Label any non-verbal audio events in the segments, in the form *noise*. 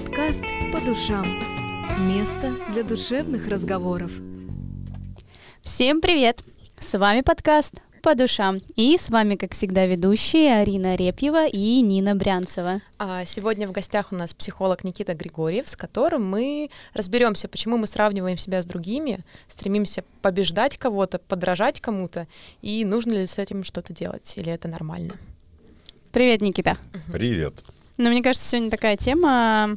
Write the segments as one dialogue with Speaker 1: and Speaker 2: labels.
Speaker 1: Подкаст «По душам». Место для душевных разговоров.
Speaker 2: Всем привет! С вами подкаст «По душам». И с вами, как всегда, ведущие Арина Репьева и Нина Брянцева.
Speaker 3: А сегодня в гостях у нас психолог Никита Григорьев, с которым мы разберемся, почему мы сравниваем себя с другими, стремимся побеждать кого-то, подражать кому-то, и нужно ли с этим что-то делать, или это нормально.
Speaker 2: Привет, Никита.
Speaker 4: Привет.
Speaker 2: Ну, мне кажется, сегодня такая тема,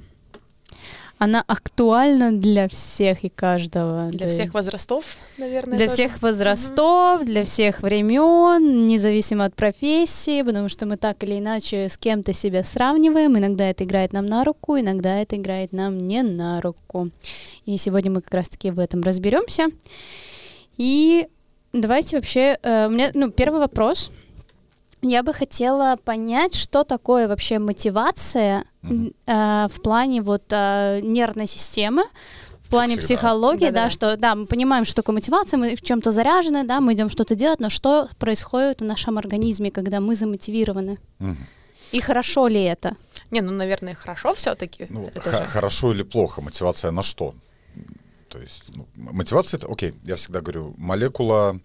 Speaker 2: она актуальна для всех и каждого.
Speaker 3: Для всех возрастов, наверное.
Speaker 2: Для
Speaker 3: тоже.
Speaker 2: всех возрастов, угу. для всех времен, независимо от профессии, потому что мы так или иначе с кем-то себя сравниваем. Иногда это играет нам на руку, иногда это играет нам не на руку. И сегодня мы как раз-таки в этом разберемся. И давайте вообще, э, у меня, ну, первый вопрос — я бы хотела понять, что такое вообще мотивация mm-hmm. э, в плане вот э, нервной системы, в плане Всегда. психологии, да, да, что да, мы понимаем, что такое мотивация, мы в чем-то заряжены, да, мы идем что-то делать, но что происходит в нашем организме, когда мы замотивированы? Mm-hmm. И хорошо ли это?
Speaker 3: Не, ну, наверное, хорошо все-таки.
Speaker 4: Ну, х- хорошо или плохо? Мотивация на что? То есть, ну, мотивация это, окей, я всегда говорю, молекула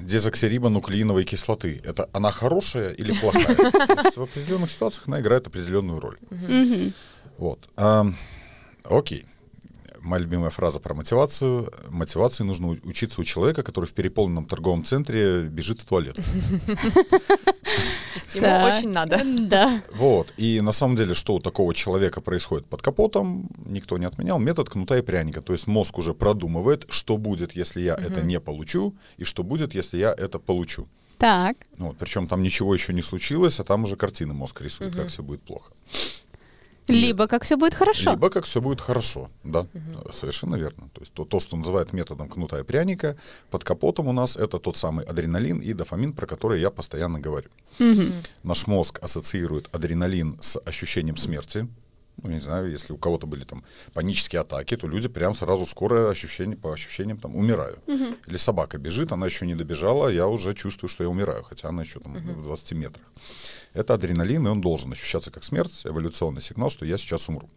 Speaker 4: дезоксирибонуклеиновой кислоты. Это она хорошая или плохая? *laughs* в определенных ситуациях она играет определенную роль. Вот. Окей моя любимая фраза про мотивацию. Мотивации нужно учиться у человека, который в переполненном торговом центре бежит в туалет.
Speaker 3: Ему очень надо.
Speaker 2: Да.
Speaker 4: Вот. И на самом деле, что у такого человека происходит под капотом, никто не отменял. Метод кнута и пряника. То есть мозг уже продумывает, что будет, если я это не получу, и что будет, если я это получу.
Speaker 2: Так.
Speaker 4: Вот, причем там ничего еще не случилось, а там уже картины мозг рисует, как все будет плохо.
Speaker 2: Либо как все будет хорошо.
Speaker 4: Либо как все будет хорошо, да, угу. совершенно верно. То есть то, то, что называют методом кнута и пряника, под капотом у нас это тот самый адреналин и дофамин, про который я постоянно говорю. Угу. Наш мозг ассоциирует адреналин с ощущением смерти, ну, не знаю, если у кого-то были там панические атаки, то люди прям сразу скоро ощущение, по ощущениям там умирают. Uh-huh. Или собака бежит, она еще не добежала, я уже чувствую, что я умираю, хотя она еще там uh-huh. в 20 метрах. Это адреналин, и он должен ощущаться как смерть, эволюционный сигнал, что я сейчас умру.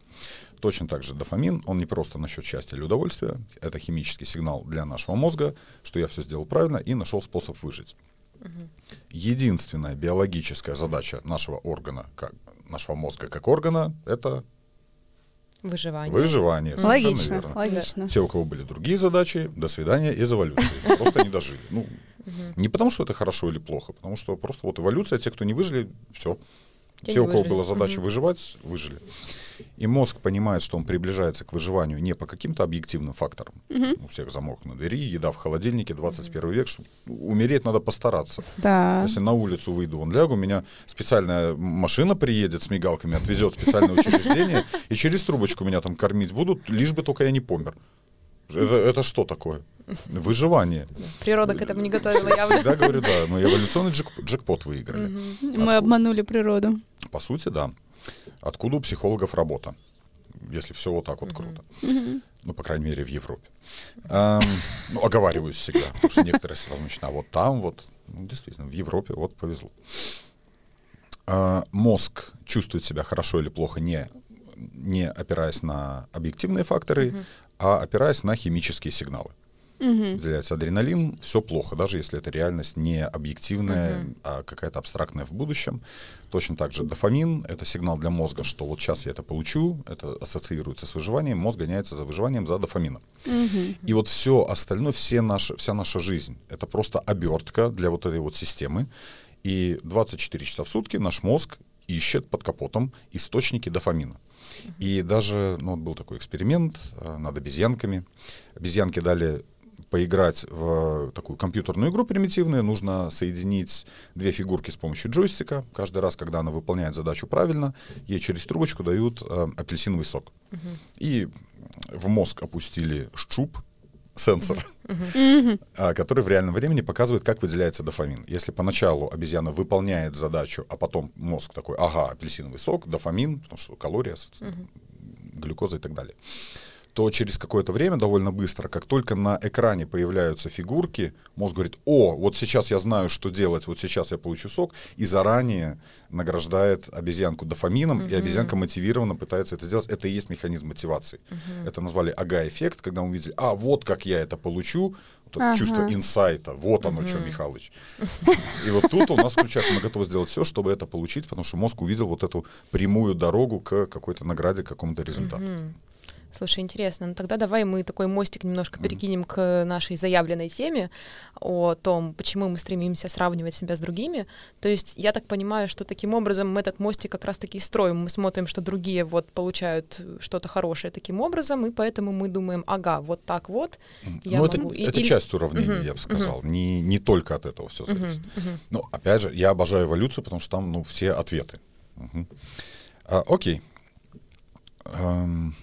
Speaker 4: Точно так же дофамин, он не просто насчет счастья или удовольствия, это химический сигнал для нашего мозга, что я все сделал правильно и нашел способ выжить. Uh-huh. Единственная биологическая задача нашего органа, как, нашего мозга как органа, это
Speaker 3: Выживание.
Speaker 4: Выживание,
Speaker 2: совершенно логично,
Speaker 4: верно.
Speaker 2: Логично.
Speaker 4: Те, у кого были другие задачи, до свидания из эволюции. Просто не дожили. Ну, не потому, что это хорошо или плохо, потому что просто вот эволюция, те, кто не выжили, все. Те, у кого была задача выживать, выжили. И мозг понимает, что он приближается к выживанию не по каким-то объективным факторам. У всех замок на двери, еда в холодильнике, 21 век, что умереть надо постараться.
Speaker 2: Да.
Speaker 4: Если на улицу выйду, он лягу, у меня специальная машина приедет с мигалками, отвезет в специальное учреждение, и через трубочку меня там кормить будут, лишь бы только я не помер. Это, это что такое? Выживание.
Speaker 3: Природа к этому не готовила явно.
Speaker 4: Всегда говорю, да, мы эволюционный джек, джекпот выиграли.
Speaker 2: Мы обманули природу.
Speaker 4: По сути, да. Откуда у психологов работа? Если все вот так вот круто. Ну, по крайней мере, в Европе. Эм, ну, оговариваюсь всегда, потому что некоторые сразу начинают, а вот там вот, ну, действительно, в Европе вот повезло. Э, мозг чувствует себя хорошо или плохо не, не опираясь на объективные факторы, а опираясь на химические сигналы угу. выделяется адреналин, все плохо, даже если это реальность не объективная, угу. а какая-то абстрактная в будущем. Точно так же дофамин — это сигнал для мозга, что вот сейчас я это получу, это ассоциируется с выживанием, мозг гоняется за выживанием, за дофамином. Угу. И вот все остальное, все наши, вся наша жизнь — это просто обертка для вот этой вот системы. И 24 часа в сутки наш мозг ищет под капотом источники дофамина. И даже, ну, вот был такой эксперимент э, над обезьянками. Обезьянки дали поиграть в такую компьютерную игру примитивную, нужно соединить две фигурки с помощью джойстика. Каждый раз, когда она выполняет задачу правильно, ей через трубочку дают э, апельсиновый сок. Uh-huh. И в мозг опустили щуп, сенсор, uh-huh. *laughs* Uh-huh. который в реальном времени показывает, как выделяется дофамин. Если поначалу обезьяна выполняет задачу, а потом мозг такой, ага, апельсиновый сок, дофамин, потому что калория, uh-huh. глюкоза и так далее то через какое-то время, довольно быстро, как только на экране появляются фигурки, мозг говорит, о, вот сейчас я знаю, что делать, вот сейчас я получу сок, и заранее награждает обезьянку дофамином, mm-hmm. и обезьянка мотивированно пытается это сделать. Это и есть механизм мотивации. Mm-hmm. Это назвали ага-эффект, когда мы увидели, а, вот как я это получу, вот ага. чувство инсайта, вот оно mm-hmm. что, Михалыч. И вот тут у нас включается, мы готовы сделать все, чтобы это получить, потому что мозг увидел вот эту прямую дорогу к какой-то награде, к какому-то результату.
Speaker 3: Слушай, интересно. Ну тогда давай мы такой мостик немножко перекинем к нашей заявленной теме о том, почему мы стремимся сравнивать себя с другими. То есть я так понимаю, что таким образом мы этот мостик как раз-таки строим. Мы смотрим, что другие вот получают что-то хорошее таким образом, и поэтому мы думаем, ага, вот так вот.
Speaker 4: Я ну, могу... это, это Или... часть уравнения, угу, я бы сказал. Угу. Не, не только от этого все зависит. Угу, угу. Но опять же, я обожаю эволюцию, потому что там ну, все ответы. Угу. А, окей. Um...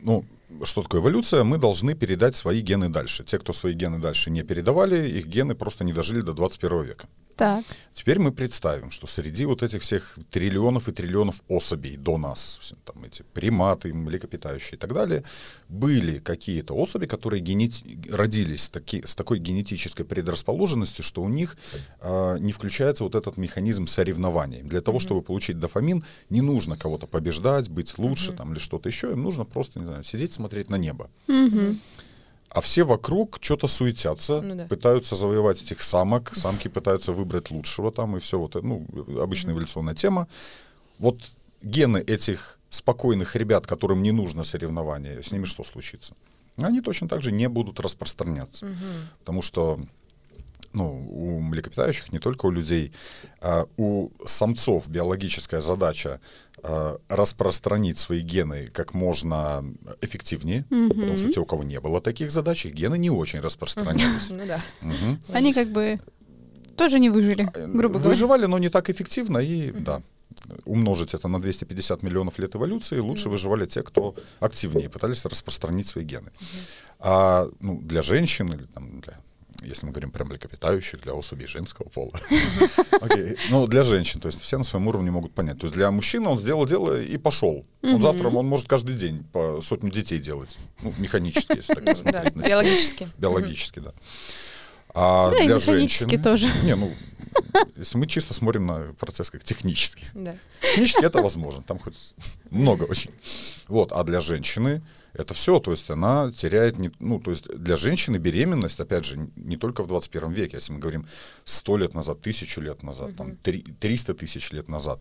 Speaker 4: Ну, что такое эволюция? Мы должны передать свои гены дальше. Те, кто свои гены дальше не передавали, их гены просто не дожили до 21 века.
Speaker 2: Так.
Speaker 4: Теперь мы представим, что среди вот этих всех триллионов и триллионов особей до нас, там эти приматы, млекопитающие и так далее, были какие-то особи, которые генети- родились таки, с такой генетической предрасположенностью, что у них э, не включается вот этот механизм соревнований. Для того, mm-hmm. чтобы получить дофамин, не нужно кого-то побеждать, быть лучше mm-hmm. там, или что-то еще, им нужно просто, не знаю, сидеть, смотреть на небо.
Speaker 2: Mm-hmm
Speaker 4: а все вокруг что-то суетятся, ну, да. пытаются завоевать этих самок, самки пытаются выбрать лучшего там, и все вот, ну, обычная mm-hmm. эволюционная тема. Вот гены этих спокойных ребят, которым не нужно соревнование, с ними что случится? Они точно так же не будут распространяться, mm-hmm. потому что ну, у млекопитающих, не только у людей, а у самцов биологическая задача распространить свои гены как можно эффективнее, mm-hmm. потому что те, у кого не было таких задач, их гены не очень распространялись.
Speaker 2: Ну да. Они как бы тоже не выжили, а, грубо говоря.
Speaker 4: Выживали, но не так эффективно, и да умножить это на 250 миллионов лет эволюции, лучше выживали те, кто активнее пытались распространить свои гены. А ну, для женщин или там, для если мы говорим про млекопитающих, для особей женского пола. *laughs* okay. Ну, для женщин, то есть все на своем уровне могут понять. То есть для мужчины он сделал дело и пошел. Он завтра, он может каждый день по сотню детей делать. Ну, механически, если так *laughs* посмотреть.
Speaker 3: Биологически.
Speaker 4: Биологически, да. А
Speaker 2: да, для женщины... тоже.
Speaker 4: Не, ну, если мы чисто смотрим на процесс как технически. Да. Технически это возможно, там хоть много очень. Вот, а для женщины это все, то есть она теряет, не, ну, то есть для женщины беременность, опять же, не только в 21 веке, если мы говорим 100 лет назад, тысячу лет назад, uh-huh. там, 3, 300 тысяч лет назад,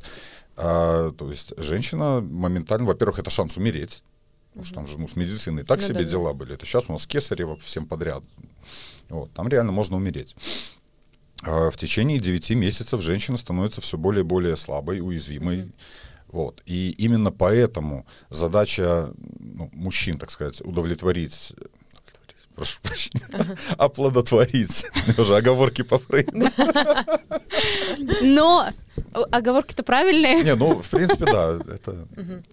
Speaker 4: а, то есть женщина моментально, во-первых, это шанс умереть, потому что там же ну, с медициной так ну, себе да, дела да. были, это сейчас у нас кесарево всем подряд, вот, там реально можно умереть. А в течение 9 месяцев женщина становится все более и более слабой, уязвимой, uh-huh вот. И именно поэтому задача ну, мужчин, так сказать, удовлетворить прошу прощения, оплодотворить. Уже оговорки по Фрейду.
Speaker 2: Но оговорки-то правильные.
Speaker 4: Не, ну, в принципе, да, это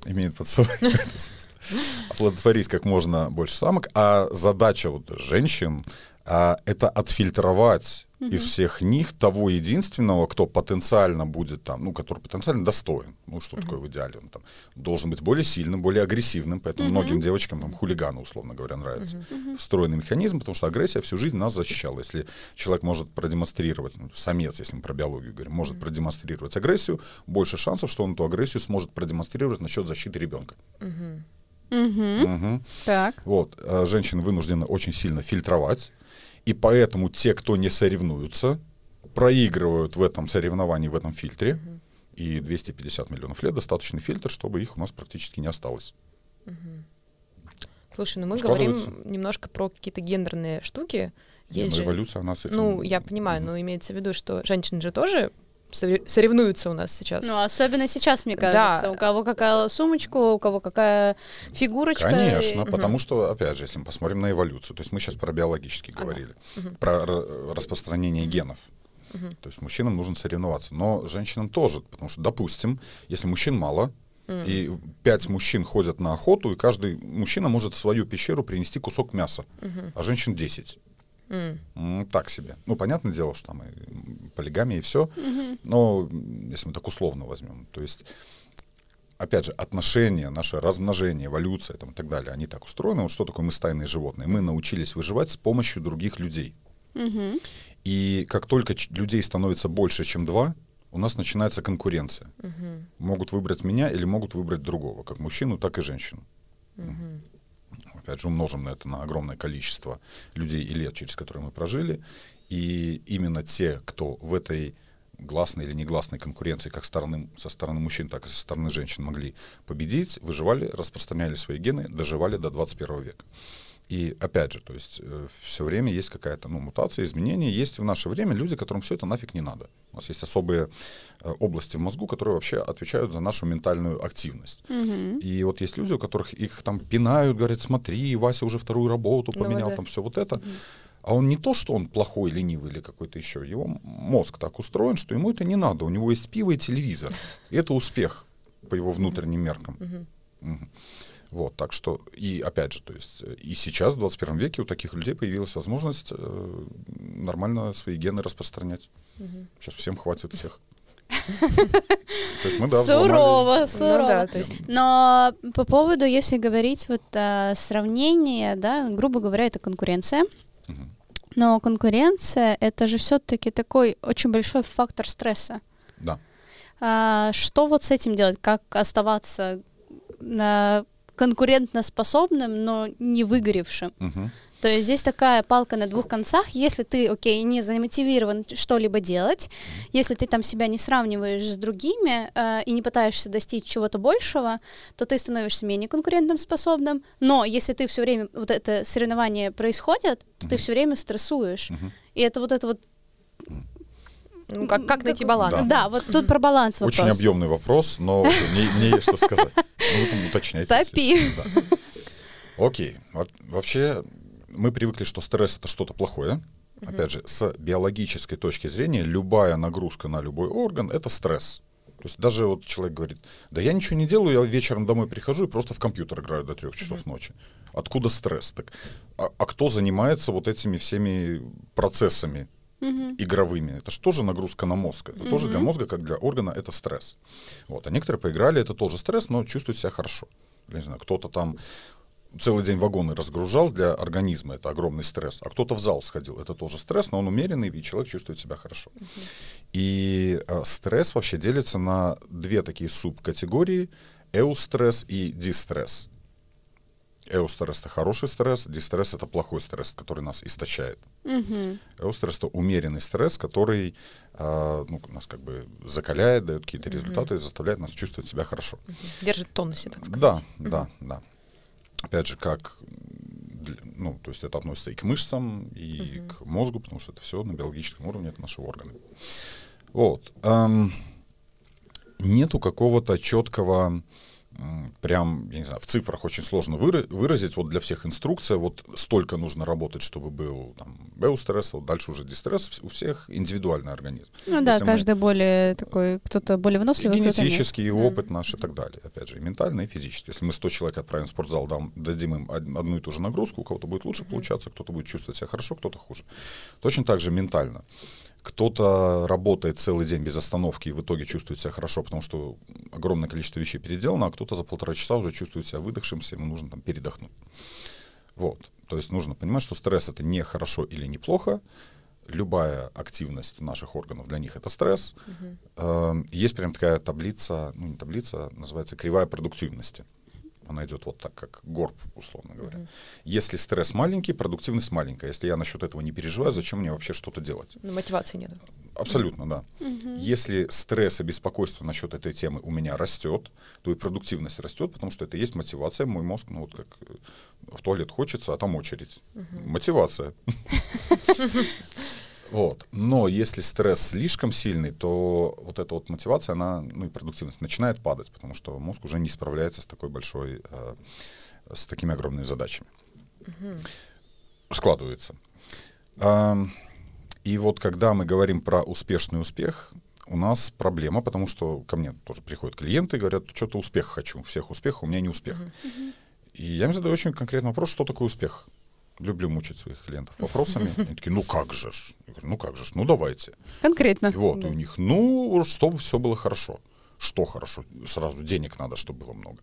Speaker 4: имеет под собой *laughs* оплодотворить как можно больше самок. А задача вот женщин а, это отфильтровать mm-hmm. из всех них того единственного, кто потенциально будет там, ну, который потенциально достоин. Ну, что mm-hmm. такое в идеале? Он там должен быть более сильным, более агрессивным, поэтому mm-hmm. многим девочкам там хулиганы, условно говоря, нравятся. Mm-hmm. Встроенный механизм, потому что агрессия всю жизнь нас защищала. Если человек может продемонстрировать, ну, самец, если мы про биологию говорим, может mm-hmm. продемонстрировать агрессию, больше шансов, что он эту агрессию сможет продемонстрировать насчет защиты ребенка.
Speaker 2: Mm-hmm. Угу. Угу. Так.
Speaker 4: Вот. А женщины вынуждены очень сильно фильтровать и поэтому те, кто не соревнуются, проигрывают в этом соревновании, в этом фильтре. Угу. И 250 миллионов лет достаточный фильтр, чтобы их у нас практически не осталось.
Speaker 3: Угу. Слушай, ну мы говорим немножко про какие-то гендерные штуки.
Speaker 4: Есть же... эволюция, она с
Speaker 3: этим... Ну, я понимаю, но имеется в виду, что женщины же тоже соревнуются у нас сейчас.
Speaker 2: Ну, особенно сейчас, мне кажется. Да. У кого какая сумочка, у кого какая фигурочка.
Speaker 4: Конечно, и... потому что, опять же, если мы посмотрим на эволюцию, то есть мы сейчас про биологически ага. говорили, угу. про распространение генов. Угу. То есть мужчинам нужно соревноваться, но женщинам тоже, потому что, допустим, если мужчин мало, и пять мужчин ходят на охоту, и каждый мужчина может в свою пещеру принести кусок мяса, угу. а женщин 10. Mm. Так себе. Ну, понятное дело, что там и полигамия и все. Mm-hmm. Но если мы так условно возьмем, то есть опять же, отношения, наше размножение, эволюция там, и так далее, они так устроены. Вот что такое мы стайные животные? Мы научились выживать с помощью других людей.
Speaker 2: Мгм.
Speaker 4: И как только людей становится больше, чем два, у нас начинается конкуренция.
Speaker 3: Мгм.
Speaker 4: Могут выбрать меня или могут выбрать другого, как мужчину, так и женщину.
Speaker 3: Мгм.
Speaker 4: Опять же, умножим на это на огромное количество людей и лет, через которые мы прожили. И именно те, кто в этой гласной или негласной конкуренции, как стороны, со стороны мужчин, так и со стороны женщин могли победить, выживали, распространяли свои гены, доживали до 21 века. И опять же, то есть все время есть какая-то ну, мутация, изменения. Есть в наше время люди, которым все это нафиг не надо. У нас есть особые э, области в мозгу, которые вообще отвечают за нашу ментальную активность.
Speaker 2: Мгм.
Speaker 4: И вот есть люди, у которых их там пинают, говорят, смотри, Вася уже вторую работу
Speaker 3: Ну
Speaker 4: поменял,
Speaker 3: да.
Speaker 4: там все вот это. А он не то, что он плохой, ленивый или какой-то еще. Его мозг так устроен, что ему это не надо. У него есть пиво и телевизор. И это успех по его внутренним меркам.
Speaker 3: Мгм.
Speaker 4: Мгм. Вот, так что, и опять же, то есть, э, и сейчас, в 21 веке, у таких людей появилась возможность э, нормально свои гены распространять.
Speaker 3: Мгм.
Speaker 4: Сейчас всем хватит всех. *laughs* То есть мы, да, взломали-
Speaker 2: Сурово,
Speaker 3: Ну
Speaker 2: сурово.
Speaker 3: да, то есть
Speaker 2: Но по поводу, если говорить вот а, сравнение, да, грубо говоря, это конкуренция. Но конкуренция это же все-таки такой очень большой фактор стресса.
Speaker 4: Да.
Speaker 2: А, что вот с этим делать? Как оставаться конкурентоспособным, но не выгоревшим?
Speaker 4: Мгм.
Speaker 2: То есть здесь такая палка на двух концах. Если ты, окей, не замотивирован что-либо делать, если ты там себя не сравниваешь с другими э, и не пытаешься достичь чего-то большего, то ты становишься менее конкурентным способным. Но если ты все время вот это соревнование происходит, то ты
Speaker 4: Мгм.
Speaker 2: все время стрессуешь.
Speaker 4: Мгм.
Speaker 2: И это вот это вот
Speaker 3: ну, как, как найти баланс?
Speaker 2: Да, вот тут про баланс вопрос.
Speaker 4: Очень объемный вопрос, но мне, мне есть что сказать. Ну, вы там уточняйте.
Speaker 2: Топи.
Speaker 4: Да. Окей. Во- Вообще, мы привыкли, что стресс это что-то плохое. Опять же, с биологической точки зрения, любая нагрузка на любой орган это стресс. То есть даже вот человек говорит, да я ничего не делаю, я вечером домой прихожу и просто в компьютер играю до трех часов ночи. Откуда стресс? Так, а, а кто занимается вот этими всеми процессами
Speaker 2: Мгм.
Speaker 4: игровыми. Это же тоже нагрузка на мозг. Это тоже для мозга, как для органа, это стресс. Вот. А некоторые поиграли, это тоже стресс, но чувствуют себя хорошо. Я не знаю, кто-то там целый день вагоны разгружал для организма, это огромный стресс. А кто-то в зал сходил, это тоже стресс, но он умеренный, и человек чувствует себя хорошо. И э, стресс вообще делится на две такие субкатегории. Эустресс и дистресс. Эустресс — это хороший стресс, дистресс — это плохой стресс, который нас истощает.
Speaker 2: Мгм.
Speaker 4: Эустресс это умеренный стресс, который а, ну, нас как бы закаляет, дает какие-то
Speaker 3: Мгм.
Speaker 4: результаты, заставляет нас чувствовать себя хорошо.
Speaker 3: Держит в тонусе, так сказать.
Speaker 4: Да, да, да. Опять же, как ну, то есть это относится и к мышцам, и
Speaker 3: Мгм.
Speaker 4: к мозгу, потому что это все на биологическом уровне, это наши органы. Вот. Ам, нету какого-то четкого прям, я не знаю, в цифрах очень сложно выра- выразить. Вот для всех инструкция, вот столько нужно работать, чтобы был там беустресс, вот дальше уже дистресс. У всех индивидуальный организм.
Speaker 2: Ну да,
Speaker 4: Если мы-
Speaker 2: каждый более такой, кто-то более
Speaker 4: И
Speaker 2: выносливый, нет.
Speaker 4: генетический, и опыт наш и так далее. Опять же, и ментально, и физически. Если мы 100 человек отправим в спортзал, дам, дадим им од- одну и ту же нагрузку, у кого-то будет лучше получаться, кто-то будет чувствовать себя хорошо, кто-то хуже. Точно так же ментально. Кто-то работает целый день без остановки и в итоге чувствует себя хорошо, потому что огромное количество вещей переделано, а кто-то за полтора часа уже чувствует себя выдохшимся, ему нужно там передохнуть. Вот. То есть нужно понимать, что стресс это не хорошо или неплохо. Любая активность наших органов для них это стресс. Э, Есть прям такая таблица, ну не таблица, называется кривая продуктивности. Она идет вот так, как горб, условно говоря.
Speaker 3: Мгм.
Speaker 4: Если стресс маленький, продуктивность маленькая. Если я насчет этого не переживаю, зачем мне вообще что-то делать?
Speaker 3: Ну, мотивации нет.
Speaker 4: Абсолютно, да.
Speaker 2: Мгм.
Speaker 4: Если стресс и беспокойство насчет этой темы у меня растет, то и продуктивность растет, потому что это и есть мотивация. Мой мозг, ну вот как э, в туалет хочется, а там очередь. Мотивация. *laughs* Вот. Но если стресс слишком сильный, то вот эта вот мотивация, она, ну и продуктивность начинает падать, потому что мозг уже не справляется с такой большой, э, с такими огромными задачами.
Speaker 3: Мгм.
Speaker 4: Складывается. Ам, И вот когда мы говорим про успешный успех, у нас проблема, потому что ко мне тоже приходят клиенты и говорят, что-то успех хочу, всех успехов, у меня не успех. И я им задаю очень конкретный вопрос, что такое успех? Люблю мучить своих клиентов *laughs* вопросами. Они такие, ну как же ж? Я говорю, ну как же ж, ну давайте.
Speaker 2: Конкретно.
Speaker 4: И вот,
Speaker 3: Да.
Speaker 4: и у них, ну, чтобы все было хорошо. Что хорошо? Сразу денег надо, чтобы было много.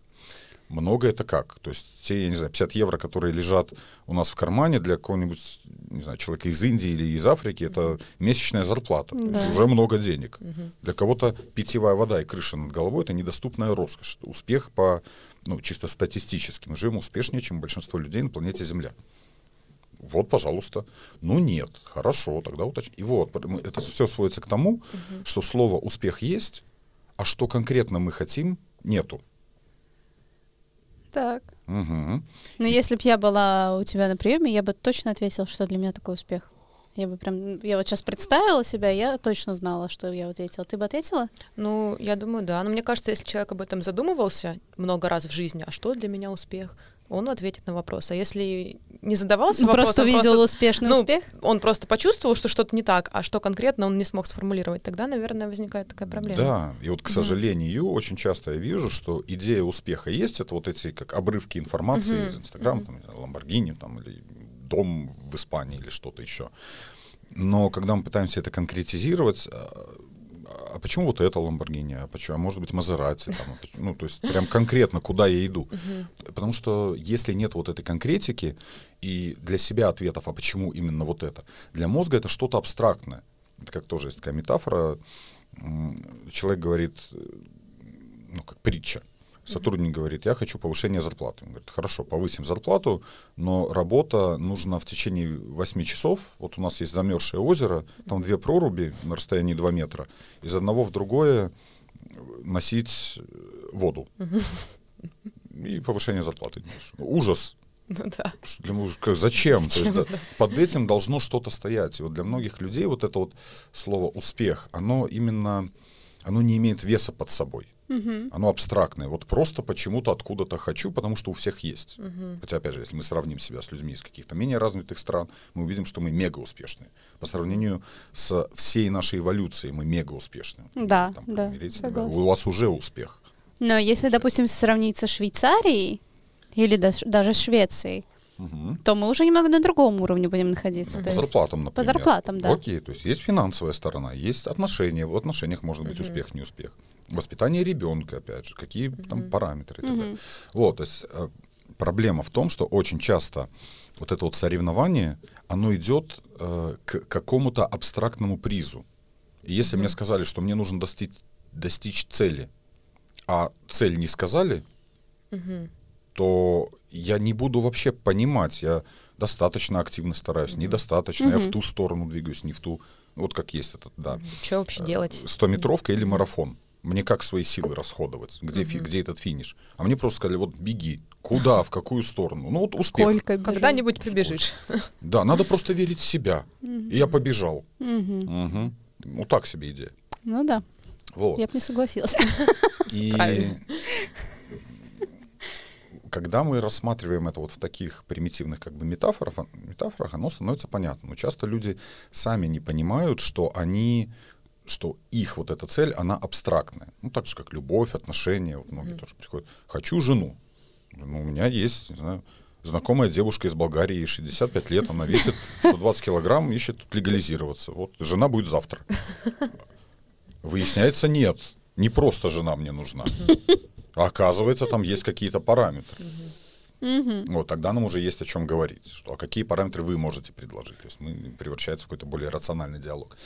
Speaker 4: Много это как? То есть те, я не знаю, 50 евро, которые лежат у нас в кармане для какого-нибудь, не знаю, человека из Индии или из Африки, это месячная зарплата. То
Speaker 2: Да.
Speaker 4: есть уже много денег. Для кого-то питьевая вода и крыша над головой — это недоступная роскошь. Успех по, ну, чисто статистически. Мы живем успешнее, чем большинство людей на планете Земля. Вот, пожалуйста. Ну нет, хорошо, тогда уточни. И вот, это все сводится к тому, что слово «успех» есть, а что конкретно мы хотим, нету.
Speaker 2: Так.
Speaker 4: Мгм.
Speaker 2: Ну, если бы я была у тебя на приеме, я бы точно ответила, что для меня такой успех. Я бы прям, я вот сейчас представила себя, я точно знала, что я ответила. Ты бы ответила?
Speaker 3: Ну, я думаю, да. Но мне кажется, если человек об этом задумывался много раз в жизни, а что для меня успех, он ответит на вопрос. А если не задавался
Speaker 2: Ну,
Speaker 3: вопросом,
Speaker 2: просто увидел успешный
Speaker 3: ну,
Speaker 2: успех?
Speaker 3: он просто почувствовал, что что-то не так, а что конкретно он не смог сформулировать, тогда, наверное, возникает такая проблема.
Speaker 4: Да, и вот, к сожалению, очень часто я вижу, что идея успеха есть, это вот эти как обрывки информации из Инстаграма, там, не знаю, Ламборгини там, или дом в Испании или что-то еще. Но когда мы пытаемся это конкретизировать, а, почему вот это Ламборгини, а почему, а может быть Мазерати, там, ну, то есть прям конкретно, куда я иду. Потому что если нет вот этой конкретики и для себя ответов, а почему именно вот это, для мозга это что-то абстрактное. Это как тоже есть такая метафора. Человек говорит, э, ну, как притча. Сотрудник говорит, я хочу повышения зарплаты. Он говорит, хорошо, повысим зарплату, но работа нужна в течение 8 часов. Вот у нас есть замерзшее озеро, там две проруби на расстоянии 2 метра. Из одного в другое носить воду. И повышение зарплаты. Ужас.
Speaker 3: Ну да.
Speaker 4: Для мужика зачем? То есть,
Speaker 3: Зачем,
Speaker 4: да, под этим должно что-то стоять. И вот для многих людей вот это вот слово успех, оно именно, оно не имеет веса под собой. Оно абстрактное. Вот просто почему-то откуда-то хочу, потому что у всех есть. Хотя, опять же, если мы сравним себя с людьми из каких-то менее развитых стран, мы увидим, что мы мега успешные. По сравнению с всей нашей эволюцией мы мега успешные.
Speaker 2: Да,
Speaker 4: Там,
Speaker 2: да, согласна.
Speaker 4: у вас уже успех.
Speaker 2: Но если, допустим, сравнить со Швейцарией или даже Швецией,
Speaker 4: Мгм.
Speaker 2: то мы уже немного на другом уровне будем находиться.
Speaker 4: По
Speaker 2: То есть-
Speaker 4: зарплатам, например.
Speaker 2: зарплатам, да.
Speaker 4: Окей, то есть есть финансовая сторона, есть отношения. В отношениях может быть успех, неуспех. Воспитание ребенка, опять же, какие там параметры и так далее. Вот, то есть э, проблема в том, что очень часто вот это вот соревнование, оно идет э, к какому-то абстрактному призу. И если мне сказали, что мне нужно достичь, достичь цели, а цель не сказали, то я не буду вообще понимать, я достаточно активно стараюсь, недостаточно, я в ту сторону двигаюсь, не в ту. Вот как есть этот, да.
Speaker 3: Что вообще делать?
Speaker 4: 100-метровка или марафон. Мне как свои силы расходовать? Где, фи- где этот финиш? А мне просто сказали, вот беги. Куда, в какую сторону? Ну вот успех.
Speaker 2: Сколько?
Speaker 3: Когда-нибудь прибежишь.
Speaker 4: Да, надо просто верить в себя. И я побежал. Мгм. Ну так себе идея.
Speaker 2: Ну да,
Speaker 4: Вот.
Speaker 2: я бы не согласилась.
Speaker 4: И
Speaker 3: Правильно.
Speaker 4: когда мы рассматриваем это вот в таких примитивных как бы метафорах, метафорах, оно становится понятно. Но часто люди сами не понимают, что они что их вот эта цель, она абстрактная. Ну, так же, как любовь, отношения. Вот многие тоже приходят. Хочу жену. Ну, у меня есть, не знаю, знакомая девушка из Болгарии, ей 65 лет, она весит 120 килограмм, ищет тут легализироваться. Вот, жена будет завтра. Выясняется, нет. Не просто жена мне нужна. А оказывается, там есть какие-то параметры. Вот, тогда нам уже есть о чем говорить, что а какие параметры вы можете предложить. То есть мы превращается в какой-то более рациональный диалог.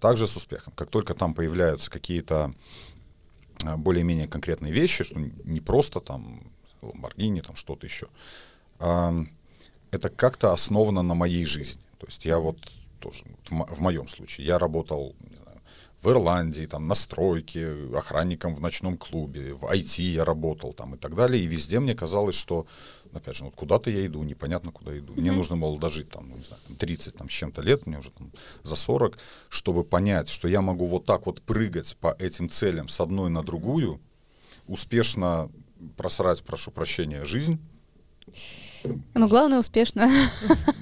Speaker 4: Также с успехом. Как только там появляются какие-то а, более-менее конкретные вещи, что не просто там Ламборгини, там что-то еще, а, это как-то основано на моей жизни. То есть я вот тоже, в, мо- в моем случае, я работал знаю, в Ирландии, там, на стройке, охранником в ночном клубе, в IT я работал там и так далее. И везде мне казалось, что, опять же, вот куда-то я иду, непонятно куда иду. Мне нужно было дожить там, ну, не знаю, там, 30 там, с чем-то лет, мне уже там за 40, чтобы понять, что я могу вот так вот прыгать по этим целям с одной на другую, успешно просрать, прошу прощения, жизнь.
Speaker 2: Но главное успешно.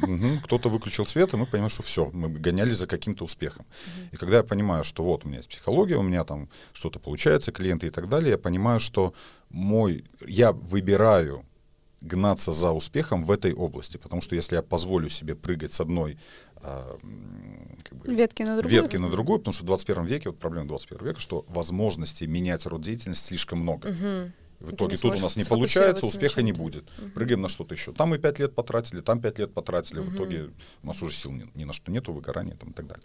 Speaker 4: Мгм. Кто-то выключил свет, и мы понимаем, что все, мы гонялись за каким-то успехом. И когда я понимаю, что вот у меня есть психология, у меня там что-то получается, клиенты и так далее, я понимаю, что мой, я выбираю гнаться за успехом в этой области. Потому что если я позволю себе прыгать с одной а, как бы,
Speaker 2: Ветки на другую.
Speaker 4: ветки на другую, потому что в 21 веке, вот проблема 21 века, что возможностей менять род деятельности слишком много.
Speaker 3: Мгм.
Speaker 4: В итоге тут у нас не получается, успеха не будет. Прыгаем на что-то еще. Там мы пять лет потратили, там пять лет потратили. В итоге у нас уже сил ни, ни на что нету, выгорания там и так далее.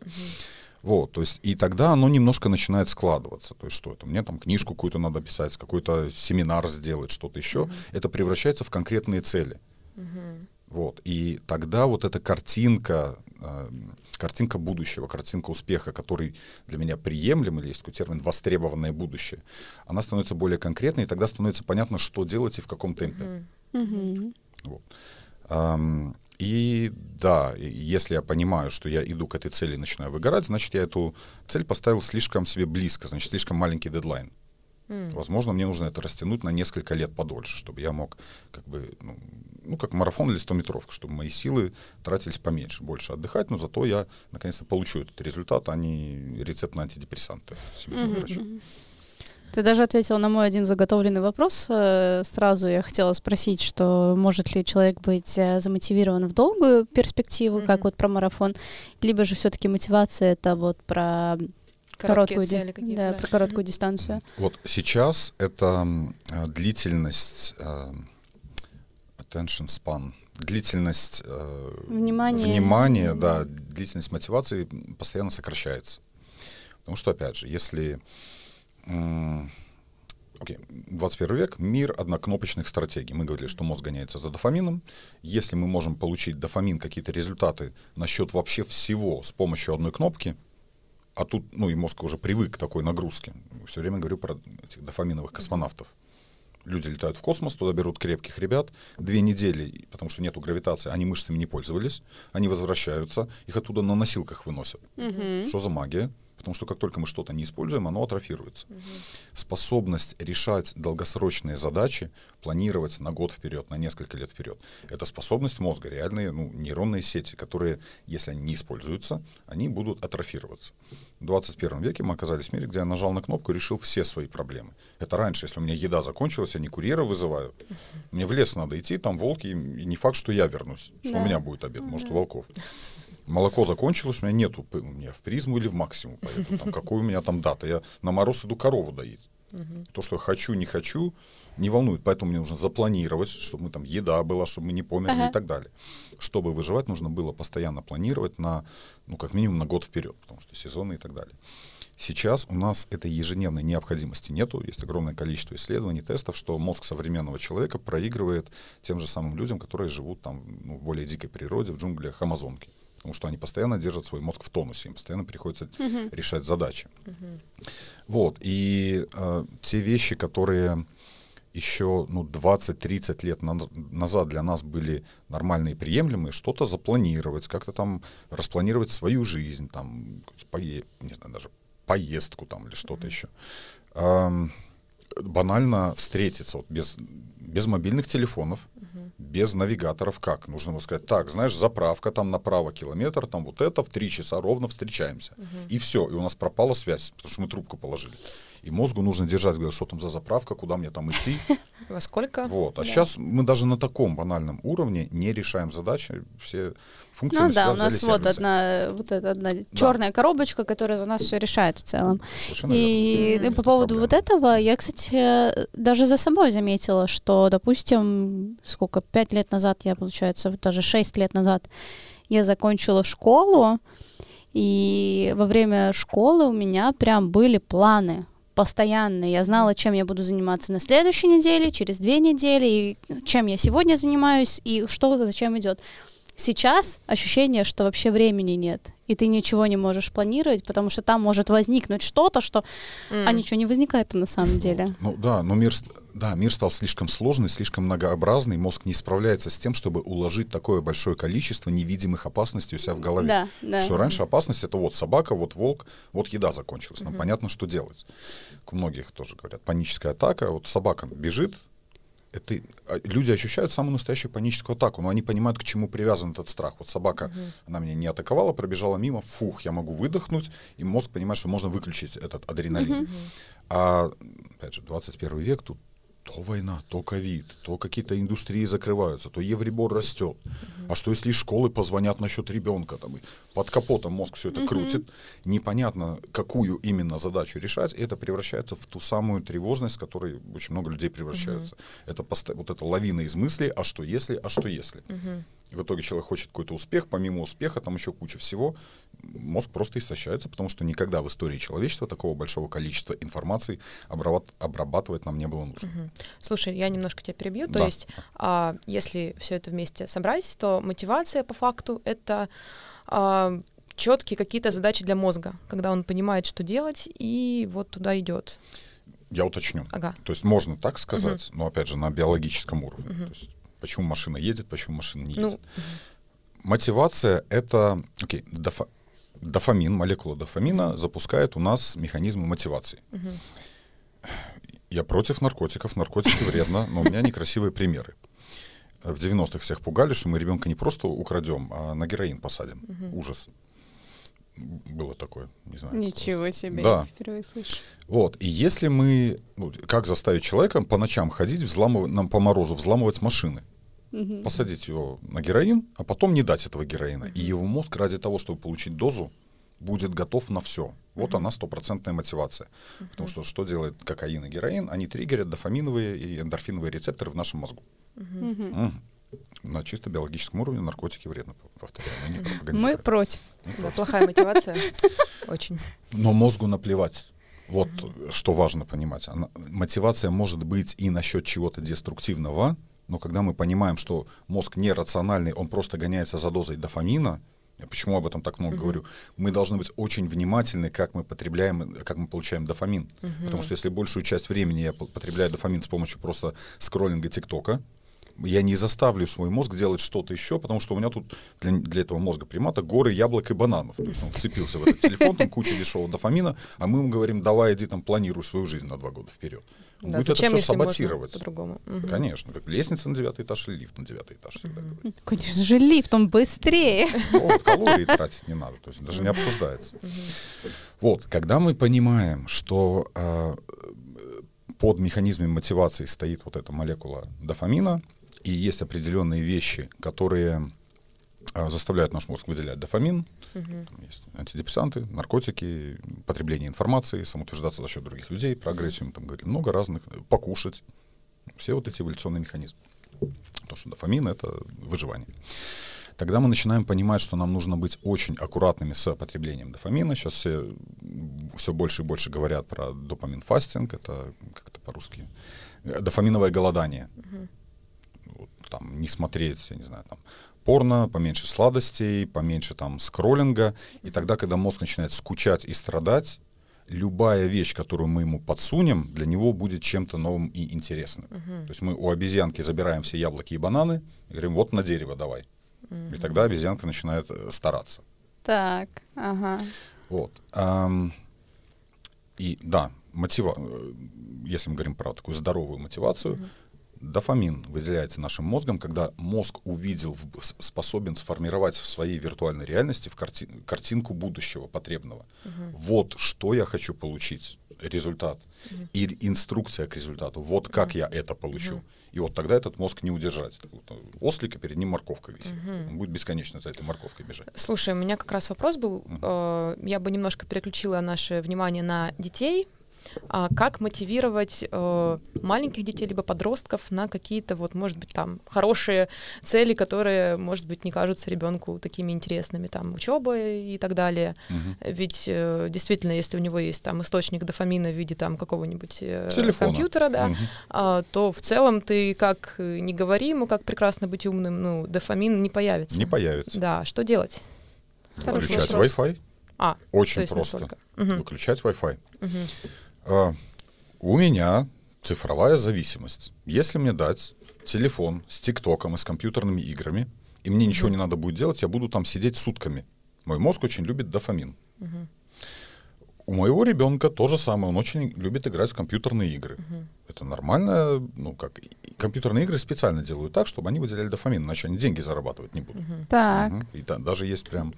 Speaker 4: Вот, то есть, и тогда оно немножко начинает складываться. То есть, что это? Мне там книжку какую-то надо писать, какой-то семинар сделать, что-то еще. Это превращается в конкретные цели. Вот. И тогда вот эта картинка, э, картинка будущего, картинка успеха, который для меня приемлем, или есть такой термин «востребованное будущее», она становится более конкретной, и тогда становится понятно, что делать и в каком темпе. Вот. Ам, И да, если я понимаю, что я иду к этой цели и начинаю выгорать, значит, я эту цель поставил слишком себе близко, значит, слишком маленький дедлайн. Возможно, мне нужно это растянуть на несколько лет подольше, чтобы я мог, как бы, ну, ну, как марафон или 100-метровка, чтобы мои силы тратились поменьше, больше отдыхать, но зато я, наконец-то, получу этот результат, а не рецепт на антидепрессанты себе врачу.
Speaker 2: Ты даже ответил на мой один заготовленный вопрос. Э, Сразу я хотела спросить, что может ли человек быть э, замотивирован в долгую перспективу, как
Speaker 3: Мгм.
Speaker 2: вот про марафон, либо же все-таки мотивация это вот про
Speaker 3: Короткие
Speaker 2: короткую, ди-
Speaker 3: цели какие-то,
Speaker 2: да,
Speaker 3: да.
Speaker 2: про короткую дистанцию.
Speaker 4: Вот сейчас это длительность э, attention span, длительность э,
Speaker 2: Внимание.
Speaker 4: внимания, да, длительность мотивации постоянно сокращается. Потому что, опять же, если м, окей, 21 век, мир однокнопочных стратегий. Мы говорили, что мозг гоняется за дофамином. Если мы можем получить дофамин, какие-то результаты насчет вообще всего с помощью одной кнопки, а тут, ну, и мозг уже привык к такой нагрузке. Все время говорю про этих дофаминовых космонавтов. Люди летают в космос, туда берут крепких ребят, две недели, потому что нету гравитации, они мышцами не пользовались, они возвращаются, их оттуда на носилках выносят. Что за магия? Потому что как только мы что-то не используем, оно атрофируется. Способность решать долгосрочные задачи, планировать на год вперед, на несколько лет вперед, это способность мозга, реальные ну, нейронные сети, которые, если они не используются, они будут атрофироваться. В 21 веке мы оказались в мире, где я нажал на кнопку и решил все свои проблемы. Это раньше, если у меня еда закончилась, я не курьера вызываю. Мне в лес надо идти, там волки, и не факт, что я вернусь, что
Speaker 2: Да.
Speaker 4: у меня будет обед, может, у волков. Молоко закончилось, у меня нету, у меня в призму или в максимум, поеду, там, какой у меня там дата. Я на мороз иду корову доить. То, что я хочу, не хочу, не волнует. Поэтому мне нужно запланировать, чтобы мы там еда была, чтобы мы не померли
Speaker 2: Ага.
Speaker 4: и так далее. Чтобы выживать, нужно было постоянно планировать на, ну, как минимум на год вперед, потому что сезоны и так далее. Сейчас у нас этой ежедневной необходимости нету. Есть огромное количество исследований, тестов, что мозг современного человека проигрывает тем же самым людям, которые живут там ну, в более дикой природе, в джунглях Амазонки. Потому что они постоянно держат свой мозг в тонусе, им постоянно приходится решать задачи. Вот. И э, те вещи, которые еще ну, 20-30 лет наз- назад для нас были нормальные и приемлемые, что-то запланировать, как-то там распланировать свою жизнь, там, пое- не знаю, даже поездку там или что-то еще. Ам, банально встретиться вот, без, без мобильных телефонов, без навигаторов как? Нужно было сказать, так, знаешь, заправка там направо километр, там вот это, в три часа ровно встречаемся. И все, и у нас пропала связь, потому что мы трубку положили. И мозгу нужно держать, говорят, что там за заправка, куда мне там идти. *laughs*
Speaker 3: Во сколько?
Speaker 4: Вот. А сейчас мы даже на таком банальном уровне не решаем задачи, все функции
Speaker 2: Ну да, у нас вот одна вот эта одна черная коробочка, которая за нас все решает в целом.
Speaker 4: Совершенно
Speaker 2: И
Speaker 4: верно.
Speaker 2: э,
Speaker 4: Это
Speaker 2: по поводу
Speaker 4: проблема.
Speaker 2: вот этого, я, кстати, даже за собой заметила, что, допустим, сколько, пять лет назад, я, получается, даже шесть лет назад, я закончила школу, и во время школы у меня прям были планы постоянные. Я знала, чем я буду заниматься на следующей неделе, через две недели, и чем я сегодня занимаюсь, и что зачем идет. Сейчас ощущение, что вообще времени нет, и ты ничего не можешь планировать, потому что там может возникнуть что-то, что а
Speaker 3: М.
Speaker 2: ничего не возникает на самом деле.
Speaker 4: Ну да, но мир, ст- да, мир стал слишком сложный, слишком многообразный, мозг не справляется с тем, чтобы уложить такое большое количество невидимых опасностей у себя в голове.
Speaker 2: Да, да.
Speaker 4: Что раньше опасность это вот собака, вот волк, вот еда закончилась. Нам понятно, что делать. У многих тоже говорят, паническая атака, вот собака бежит, это, а, люди ощущают самую настоящую паническую атаку, но они понимают, к чему привязан этот страх. Вот собака, она меня не атаковала, пробежала мимо, фух, я могу выдохнуть, и мозг понимает, что можно выключить этот адреналин. А, опять же, 21 век, тут то война, то ковид, то какие-то индустрии закрываются, то евребор растет. А что если из школы позвонят насчет ребенка? Там, и под капотом мозг все это крутит. Непонятно, какую именно задачу решать. И это превращается в ту самую тревожность, в которой очень много людей превращаются. Это поста- вот эта лавина из мыслей, а что если, а что если. И в итоге человек хочет какой-то успех, помимо успеха там еще куча всего. Мозг просто истощается, потому что никогда в истории человечества такого большого количества информации обрабат- обрабатывать нам не было нужно.
Speaker 3: Мгм. Слушай, я немножко тебя перебью. То
Speaker 4: Да.
Speaker 3: есть, а, если все это вместе собрать, то мотивация по факту это четкие какие-то задачи для мозга, когда он понимает, что делать, и вот туда идет.
Speaker 4: Я уточню.
Speaker 3: Ага.
Speaker 4: То есть можно так сказать, но опять же на биологическом уровне. То есть почему машина едет, почему машина не едет.
Speaker 3: Ну,
Speaker 4: Мотивация это, окей, дофа- дофамин, молекула дофамина запускает у нас механизмы мотивации. Я против наркотиков, наркотики вредно, но у меня некрасивые примеры. В 90-х всех пугали, что мы ребенка не просто украдем, а на героин посадим. Ужас. Было такое, не знаю.
Speaker 2: Ничего себе,
Speaker 4: Да.
Speaker 2: я впервые слышу.
Speaker 4: Вот. И если мы... ну, как заставить человека по ночам ходить, взламывать, нам по морозу взламывать машины? Посадить его на героин, а потом не дать этого героина. И его мозг ради того, чтобы получить дозу, будет готов на все. Вот она стопроцентная мотивация. Потому что что делает кокаин и героин? Они триггерят дофаминовые и эндорфиновые рецепторы в нашем мозгу. Мгм. На чисто биологическом уровне наркотики вредно, повторяю. мы не
Speaker 2: Мы против.
Speaker 3: да, плохая мотивация. *laughs* Очень.
Speaker 4: Но мозгу наплевать. Вот что важно понимать. Она- мотивация может быть и насчет чего-то деструктивного, но когда мы понимаем, что мозг нерациональный, он просто гоняется за дозой дофамина, я почему об этом так много говорю, мы должны быть очень внимательны, как мы потребляем, как мы получаем дофамин. Потому что если большую часть времени я по- потребляю дофамин с помощью просто скроллинга ТикТока, я не заставлю свой мозг делать что-то еще, потому что у меня тут для, для этого мозга примата горы яблок и бананов. То есть он вцепился в этот телефон, там куча дешевого дофамина, а мы ему говорим, давай иди там планируй свою жизнь на два года вперед.
Speaker 3: Да,
Speaker 4: будет
Speaker 3: зачем,
Speaker 4: это все саботировать.
Speaker 3: по-другому? Мгм.
Speaker 4: Конечно, как лестница на девятый этаж или лифт на девятый этаж всегда говорю.
Speaker 2: Конечно же, лифт, он быстрее.
Speaker 4: Вот, калории тратить не надо, то есть даже не обсуждается. Вот, когда мы понимаем, что э, под механизмом мотивации стоит вот эта молекула дофамина, и есть определенные вещи, которые заставляют наш мозг выделять дофамин, там есть антидепрессанты, наркотики, потребление информации, самоутверждаться за счет других людей, про агрессию мы там говорили, много разных, э, покушать, все вот эти эволюционные механизмы. Потому что дофамин — это выживание. Тогда мы начинаем понимать, что нам нужно быть очень аккуратными с потреблением дофамина. Сейчас все, все больше и больше говорят про допамин-фастинг, это как-то по-русски, э, дофаминовое голодание. Вот там не смотреть, я не знаю, там порно, поменьше сладостей, поменьше там скроллинга. И тогда, когда мозг начинает скучать и страдать, любая вещь, которую мы ему подсунем, для него будет чем-то новым и интересным. То есть мы у обезьянки забираем все яблоки и бананы и говорим, вот на дерево давай. И тогда обезьянка начинает э, стараться.
Speaker 2: Так, ага.
Speaker 4: Вот. Ам, И да, мотива... э, если мы говорим про такую здоровую мотивацию, дофамин выделяется нашим мозгом, когда мозг увидел, способен сформировать в своей виртуальной реальности в карти- картинку будущего потребного. Вот что я хочу получить, результат. И инструкция к результату. Вот как я это получу. И вот тогда этот мозг не удержать. Э, Ослика перед ним морковка висит. Он будет бесконечно за этой морковкой бежать.
Speaker 3: Слушай, у меня как раз вопрос был. э, Я бы немножко переключила наше внимание на детей. А Как мотивировать э, маленьких детей либо подростков на какие-то вот, может быть, там хорошие цели, которые, может быть, не кажутся ребенку такими интересными, там учеба и так далее.
Speaker 4: Мгм.
Speaker 3: Ведь э, действительно, если у него есть там источник дофамина в виде там какого-нибудь э,
Speaker 4: Телефона.
Speaker 3: компьютера, да, а, то в целом ты как не говори ему, как прекрасно быть умным, ну дофамин не появится.
Speaker 4: Не появится.
Speaker 3: Да, что делать? Хороший
Speaker 4: Выключать. Wi-Fi.
Speaker 3: А, то
Speaker 4: Очень
Speaker 3: есть
Speaker 4: просто.
Speaker 3: настолько. Мгм,
Speaker 4: Выключать Wi-Fi.
Speaker 3: мгм.
Speaker 4: А, у меня цифровая зависимость. Если мне дать телефон с ТикТоком и с компьютерными играми, и мне ничего не надо будет делать, я буду там сидеть сутками. Мой мозг очень любит дофамин. У моего ребенка то же самое, он очень любит играть в компьютерные игры. Это нормально, ну как, компьютерные игры специально делают так, чтобы они выделяли дофамин, иначе они деньги зарабатывать не будут.
Speaker 2: Так.
Speaker 4: Мгм. И да- даже есть прям,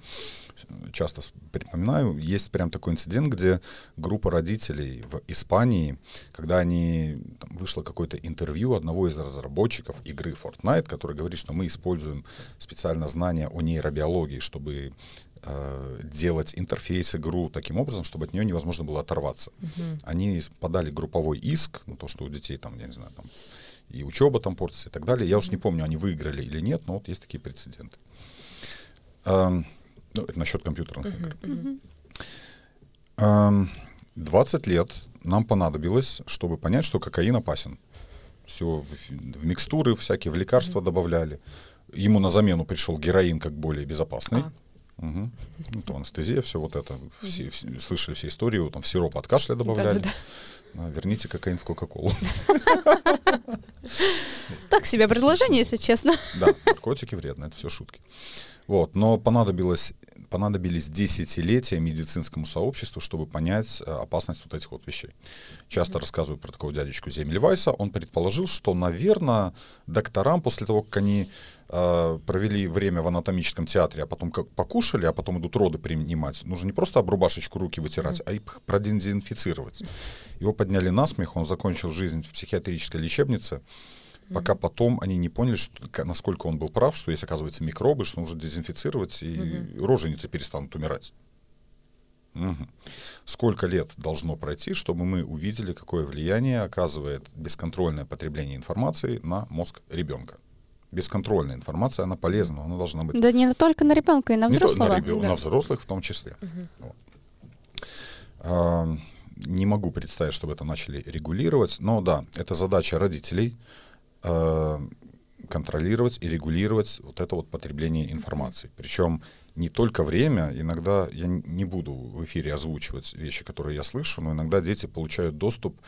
Speaker 4: часто припоминаю, есть прям такой инцидент, где группа родителей в Испании, когда они там, вышло какое-то интервью одного из разработчиков игры Fortnite, который говорит, что мы используем специально знания о нейробиологии, чтобы делать интерфейс игру таким образом, чтобы от нее невозможно было оторваться.
Speaker 3: Мгм.
Speaker 4: Они подали групповой иск, ну, то, что у детей там, я не знаю, там и учеба там портится и так далее. Я уж не помню, они выиграли или нет, но вот есть такие прецеденты. Эм, ну, это насчет компьютерных игр. Эм, 20 лет нам понадобилось, чтобы понять, что кокаин опасен. Все в, в микстуры всякие, в лекарства добавляли. Ему на замену пришел героин как более безопасный.
Speaker 3: А.
Speaker 4: Мгм. *laughs* Ну, там анестезия, все вот это. Все, все- слышали все истории, там в сироп от кашля добавляли.
Speaker 3: Да-да-да.
Speaker 4: А, верните кокаин в Кока-Колу.
Speaker 2: Так себе предложение, если честно.
Speaker 4: Да, наркотики вредны, это все шутки. Вот, но понадобилось, понадобились десятилетия медицинскому сообществу, чтобы понять э, опасность вот этих вот вещей. Часто рассказываю про такого дядечку Земельвайса. Он предположил, что, наверное, докторам после того, как они э, провели время в анатомическом театре, а потом как покушали, а потом идут роды принимать, нужно не просто об рубашечку руки вытирать, а их продезинфицировать. Его подняли на смех, он закончил жизнь в психиатрической лечебнице, пока потом они не поняли, что, насколько он был прав, что есть, оказывается, микробы, что нужно дезинфицировать, и роженицы перестанут умирать. Мгм. Сколько лет должно пройти, чтобы мы увидели, какое влияние оказывает бесконтрольное потребление информации на мозг ребенка? Бесконтрольная информация, она полезна, но она должна быть
Speaker 2: Да не только на ребенка, и на
Speaker 4: не
Speaker 2: взрослого.
Speaker 4: на, ребё-
Speaker 3: Да.
Speaker 4: на взрослых в том числе. Вот. А, не могу представить, чтобы это начали регулировать, но да, это задача родителей контролировать и регулировать вот это вот потребление информации. Причем не только время, иногда я не буду в эфире озвучивать вещи, которые я слышу, но иногда дети получают доступ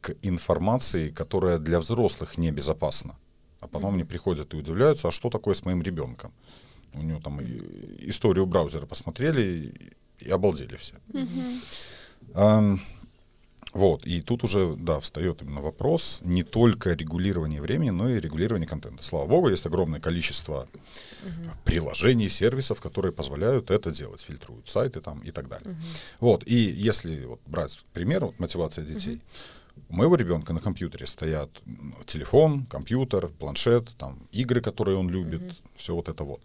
Speaker 4: к информации, которая для взрослых небезопасна. А потом они приходят и удивляются, а что такое с моим ребенком? У него там историю браузера посмотрели и, обалдели все. Ам, вот, и тут уже, да, встает именно вопрос не только регулирования времени, но и регулирования контента. Слава богу, есть огромное количество приложений, сервисов, которые позволяют это делать, фильтруют сайты там и так далее. Вот, и если вот брать пример, вот мотивация детей, у моего ребенка на компьютере стоят телефон, компьютер, планшет, там игры, которые он любит, все вот это вот.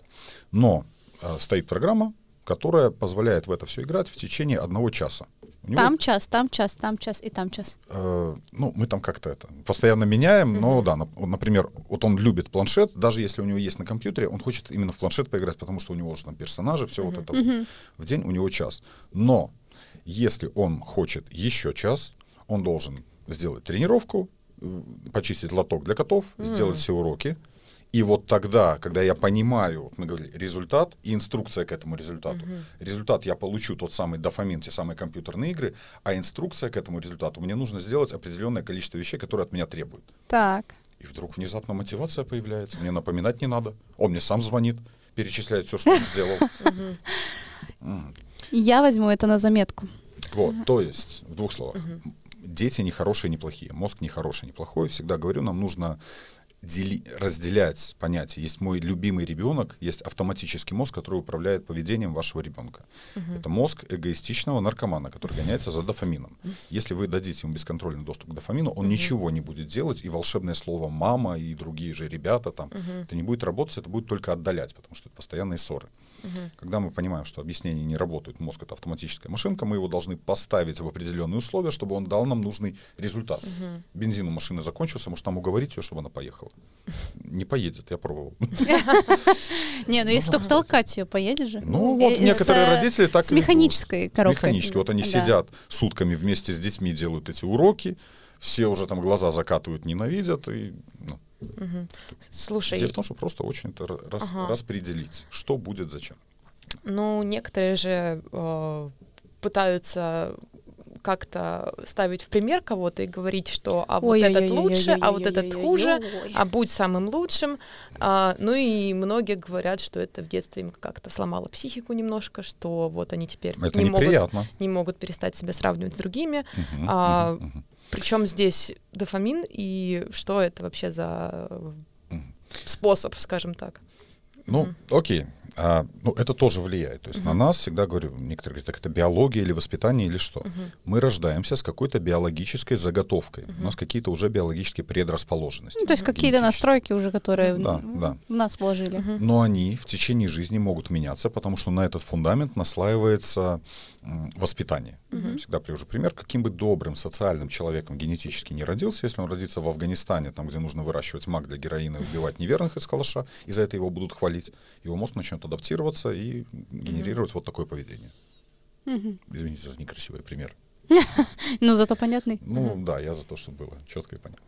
Speaker 4: Но э, стоит программа, которая позволяет в это все играть в течение одного часа. Него,
Speaker 2: Там час, там час, там час и там час.
Speaker 4: э, ну, мы там как-то это постоянно меняем, но да, вот, например, вот он любит планшет, даже если у него есть на компьютере, он хочет именно в планшет поиграть, потому что у него уже там персонажи, все вот это вот. В день у него час. Но если он хочет еще час, он должен сделать тренировку, почистить лоток для котов, сделать все уроки. И вот тогда, когда я понимаю, вот мы говорили, результат и инструкция к этому результату. Результат я получу тот самый дофамин, те самые компьютерные игры, а инструкция к этому результату мне нужно сделать определенное количество вещей, которые от меня требуют.
Speaker 2: Так.
Speaker 4: И вдруг внезапно мотивация появляется. Мне напоминать не надо. Он мне сам звонит, перечисляет все, что он сделал.
Speaker 2: Я возьму это на заметку.
Speaker 4: Вот, то есть, в двух словах. Дети не хорошие, не плохие. Мозг не хороший, не плохой. Всегда говорю, нам нужно дели- разделять понятия. Есть мой любимый ребенок, есть автоматический мозг, который управляет поведением вашего ребенка. Это мозг эгоистичного наркомана, который гоняется за дофамином. Если вы дадите ему бесконтрольный доступ к дофамину, он ничего не будет делать, и волшебное слово «мама» и другие же ребята там, это не будет работать, это будет только отдалять, потому что это постоянные ссоры. Когда мы понимаем, что объяснения не работают, мозг это автоматическая машинка, мы его должны поставить в определенные условия, чтобы он дал нам нужный результат. Бензин у машины закончился, может нам уговорить ее, чтобы она поехала. Не поедет, я пробовал. *laughs*
Speaker 2: Не, ну если только толкать ее, поедешь же.
Speaker 4: Ну
Speaker 2: Э,
Speaker 4: вот
Speaker 2: с,
Speaker 4: некоторые
Speaker 2: э,
Speaker 4: родители так
Speaker 2: С механической коробкой.
Speaker 4: Механически. Вот они сидят сутками вместе с детьми, делают эти уроки, все уже там глаза закатывают, ненавидят. И, ну,
Speaker 3: Слушай,
Speaker 4: Дело в том, что просто очень это ра- рас-
Speaker 3: Ага.
Speaker 4: распределить, что будет зачем.
Speaker 3: ну, некоторые же э, пытаются как-то ставить в пример кого-то и говорить, что а вот этот лучше, а вот этот хуже, а будь самым лучшим. А, ну и многие говорят, что это в детстве им как-то сломало психику немножко, что вот они теперь
Speaker 4: Это
Speaker 3: не, могут, не могут перестать себя сравнивать с другими.
Speaker 4: Мгм,
Speaker 3: А,
Speaker 4: мгм, мгм.
Speaker 3: Причем здесь дофамин и что это вообще за способ, скажем так.
Speaker 4: Ну, окей. А, ну, это тоже влияет. То есть uh-huh. на нас всегда говорю, некоторые говорят, так это биология или воспитание или что. Uh-huh. Мы рождаемся с какой-то биологической заготовкой. Uh-huh. У нас какие-то уже биологические предрасположенности.
Speaker 2: Ну, то есть какие-то настройки уже, которые
Speaker 4: да,
Speaker 2: в,
Speaker 4: да.
Speaker 2: в нас вложили. Uh-huh.
Speaker 4: Но они в течение жизни могут меняться, потому что на этот фундамент наслаивается воспитание. Uh-huh. Всегда привожу пример, каким бы добрым социальным человеком генетически не родился, если он родится в Афганистане, там, где нужно выращивать мак для героина и убивать неверных из калаша, и за это его будут хвалить, его мозг начнет адаптироваться и генерировать mm-hmm. вот такое поведение. Mm-hmm. Извините за некрасивый пример. *laughs*
Speaker 2: Но зато понятный.
Speaker 4: Ну да, я за то, чтобы было четко и понятно.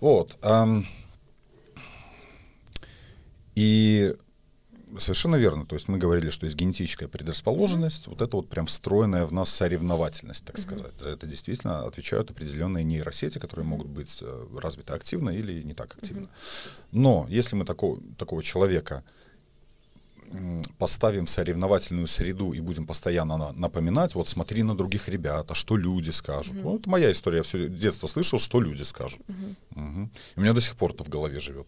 Speaker 4: Вот. И совершенно верно. То есть мы говорили, что есть генетическая предрасположенность, mm-hmm. вот это вот прям встроенная в нас соревновательность, так mm-hmm. сказать. За это действительно отвечают определенные нейросети, которые могут быть э, развиты активно или не так активно. Mm-hmm. Но если мы такого, такого человека поставим в соревновательную среду и будем постоянно напоминать, вот смотри на других ребят, а что люди скажут. Mm-hmm. Ну, это моя история, я все детство слышал, что люди скажут. Mm-hmm. Угу. у меня до сих пор это в голове живет.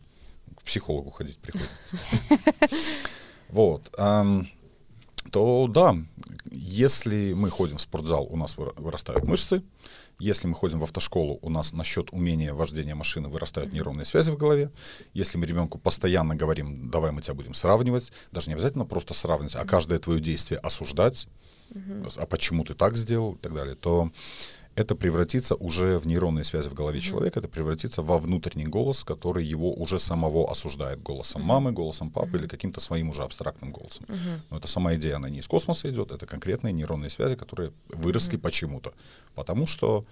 Speaker 4: К психологу ходить приходится. *laughs* Вот. То да, если мы ходим в спортзал, у нас вырастают мышцы, если мы ходим в автошколу, у нас насчет умения вождения машины вырастают нейронные связи в голове. Если мы ребенку постоянно говорим, давай мы тебя будем сравнивать, даже не обязательно просто сравнивать, а каждое твое действие осуждать, а почему ты так сделал и так далее, то это превратится уже в нейронные связи в голове человека, это превратится во внутренний голос, который его уже самого осуждает голосом мамы, голосом папы или каким-то своим уже абстрактным голосом. Но это сама идея, она не из космоса идет, это конкретные нейронные связи, которые выросли почему-то. Потому что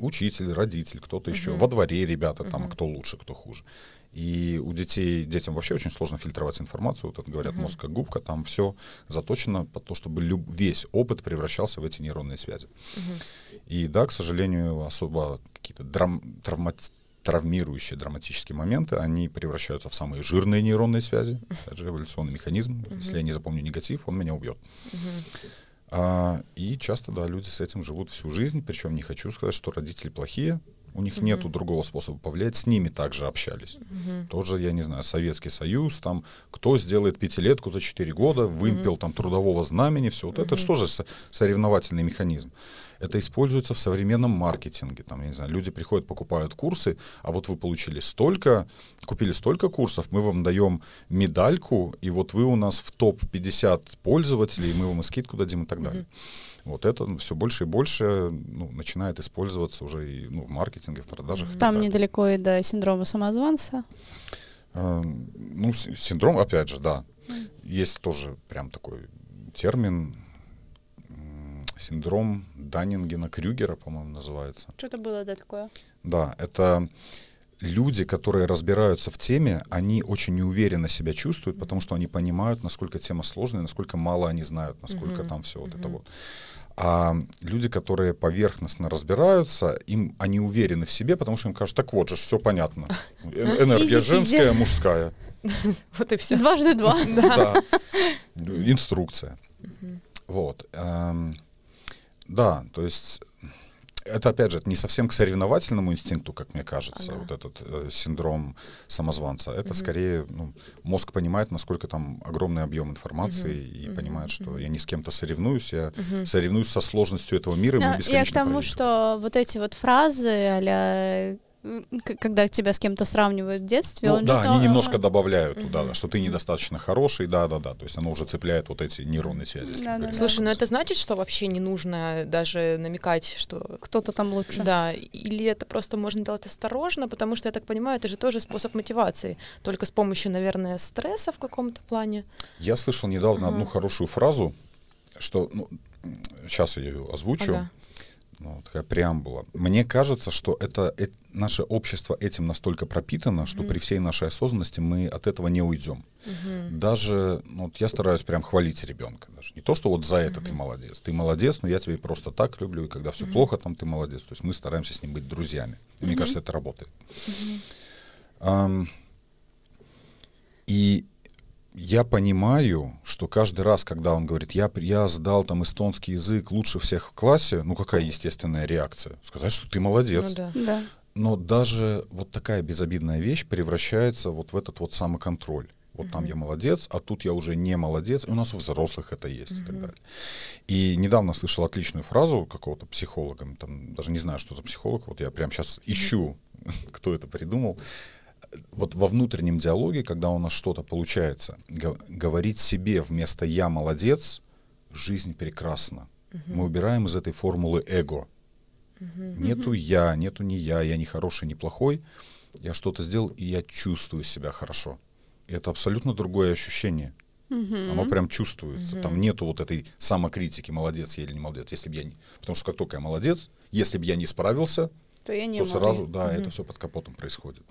Speaker 4: учитель, родитель, кто-то еще, во дворе ребята, там, кто лучше, кто хуже. И у детей, детям вообще очень сложно фильтровать информацию. Вот это говорят, uh-huh. мозг как губка, там все заточено под то, чтобы люб- весь опыт превращался в эти нейронные связи. Uh-huh. И да, к сожалению, особо какие-то драм- травмати- травмирующие драматические моменты, они превращаются в самые жирные нейронные связи. *laughs* Это же эволюционный механизм. Uh-huh. Если я не запомню негатив, он меня убьет. Uh-huh. А, и часто, да, люди с этим живут всю жизнь. Причем не хочу сказать, что родители плохие. У них mm-hmm. нету другого способа повлиять, с ними также общались. Mm-hmm. Тоже, я не знаю, Советский Союз, там, кто сделает пятилетку за четыре года, вымпел mm-hmm. там трудового знамени, все. Вот mm-hmm. это что же соревновательный механизм? Это используется в современном маркетинге. Там, я не знаю, люди приходят, покупают курсы, а вот вы получили столько, купили столько курсов, мы вам даем медальку, и вот вы у нас в топ-50 пользователей, мы вам и скидку дадим и так далее. Mm-hmm. Вот это все больше и больше ну, начинает использоваться уже и ну, в маркетинге, в продажах.
Speaker 2: Там недалеко и до синдрома самозванца.
Speaker 4: А, ну, синдром, опять же, да. Mm. Есть тоже прям такой термин синдром Даннингена-Крюгера, по-моему, называется.
Speaker 2: Что-то было, да, такое?
Speaker 4: Да, это люди, которые разбираются в теме, они очень неуверенно себя чувствуют, потому что они понимают, насколько тема сложная, насколько мало они знают, насколько mm-hmm. там все вот mm-hmm. это вот. А люди, которые поверхностно разбираются, им они уверены в себе, потому что им кажется, так вот же, все понятно. Э, энергия женская, мужская. *laughs*
Speaker 3: Вот и все.
Speaker 2: Дважды два. *laughs*
Speaker 4: Да. Инструкция. Вот. Эм, да, то есть это, опять же, не совсем к соревновательному инстинкту, как мне кажется, ага. вот этот э, синдром самозванца. Это угу. скорее ну, мозг понимает, насколько там огромный объем информации угу. и угу. понимает, что угу. я не с кем-то соревнуюсь, я угу. соревнуюсь со сложностью этого мира.
Speaker 2: Да, и я к тому, проигрываем. что вот эти вот фразы а когда тебя с кем-то сравнивают в детстве,
Speaker 4: ну,
Speaker 2: он
Speaker 4: да, же они немножко добавляют туда, что ты недостаточно хороший, да, да, да, то есть оно уже цепляет вот эти нейронные связи. Да,
Speaker 3: да, Слушай, да. но это значит, что вообще не нужно даже намекать, что
Speaker 2: кто-то там лучше.
Speaker 3: Да, или это просто можно делать осторожно, потому что я так понимаю, это же тоже способ мотивации, только с помощью, наверное, стресса в каком-то плане.
Speaker 4: Я слышал недавно uh-huh. одну хорошую фразу, что, ну, сейчас я ее озвучу. Ага ну, такая преамбула. Мне кажется, что это, это наше общество этим настолько пропитано, что mm-hmm. при всей нашей осознанности мы от этого не уйдем. Mm-hmm. Даже, ну, вот я стараюсь прям хвалить ребенка. Даже не то, что вот за это mm-hmm. ты молодец. Ты молодец, но я тебя и просто так люблю, и когда все mm-hmm. плохо, там ты молодец. То есть мы стараемся с ним быть друзьями. И mm-hmm. мне кажется, это работает. Mm-hmm. Um, и я понимаю, что каждый раз, когда он говорит, я, я сдал там эстонский язык лучше всех в классе, ну какая естественная реакция? Сказать, что ты молодец. Ну,
Speaker 2: да. Да.
Speaker 4: Но даже вот такая безобидная вещь превращается вот в этот вот самоконтроль. Вот там я молодец, а тут я уже не молодец. И у нас у взрослых это есть и так далее. И недавно слышал отличную фразу какого-то психолога, там даже не знаю, что за психолог, вот я прямо сейчас ищу, *laughs* кто это придумал. Вот во внутреннем диалоге, когда у нас что-то получается, го- говорить себе вместо «я молодец», жизнь прекрасна. Мы убираем из этой формулы эго. Нету я, нету не я, я не хороший, не плохой. Я что-то сделал, и я чувствую себя хорошо. И это абсолютно другое ощущение. Оно прям чувствуется. Там нету вот этой самокритики, молодец я или не молодец. Если бы я не... Потому что как только я молодец, если бы я не справился,
Speaker 2: То я не
Speaker 4: то
Speaker 2: могу.
Speaker 4: сразу, да, это все под капотом происходит.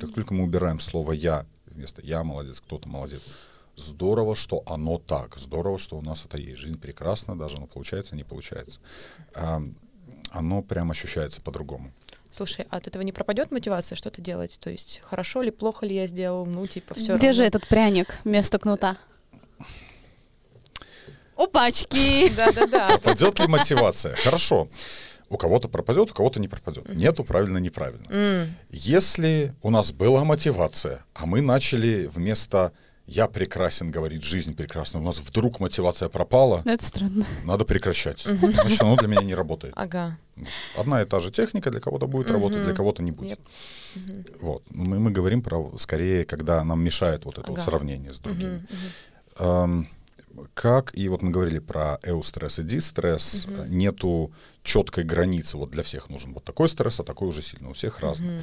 Speaker 4: Как только мы убираем слово я вместо я молодец, кто-то молодец. Здорово, что оно так. Здорово, что у нас это есть. Жизнь прекрасна, даже оно получается, не получается. А, оно прям ощущается по-другому.
Speaker 3: Слушай, а от этого не пропадет мотивация что-то делать? То есть хорошо ли, плохо ли я сделал? Ну, типа, все
Speaker 2: Где же этот пряник вместо кнута? Опачки!
Speaker 3: Да-да-да.
Speaker 4: Пропадет ли мотивация? Хорошо. У кого-то пропадет, у кого-то не пропадет. Нету правильно, неправильно.
Speaker 3: М,
Speaker 4: Если у нас была мотивация, а мы начали вместо «я прекрасен» говорить «жизнь прекрасна», у нас вдруг мотивация пропала,
Speaker 2: Ну, это странно.
Speaker 4: надо прекращать. Значит, оно для меня не работает.
Speaker 3: Ага.
Speaker 4: Одна и та же техника для кого-то будет работать, для кого-то не будет.
Speaker 3: Yep.
Speaker 4: Вот. Мы, мы говорим про скорее, когда нам мешает вот это вот
Speaker 3: Ага.
Speaker 4: сравнение с другими. Эм, как, и вот мы говорили про эустресс и дистресс, нету четкой границы, вот для всех нужен вот такой стресс, а такой уже сильный, у всех разный.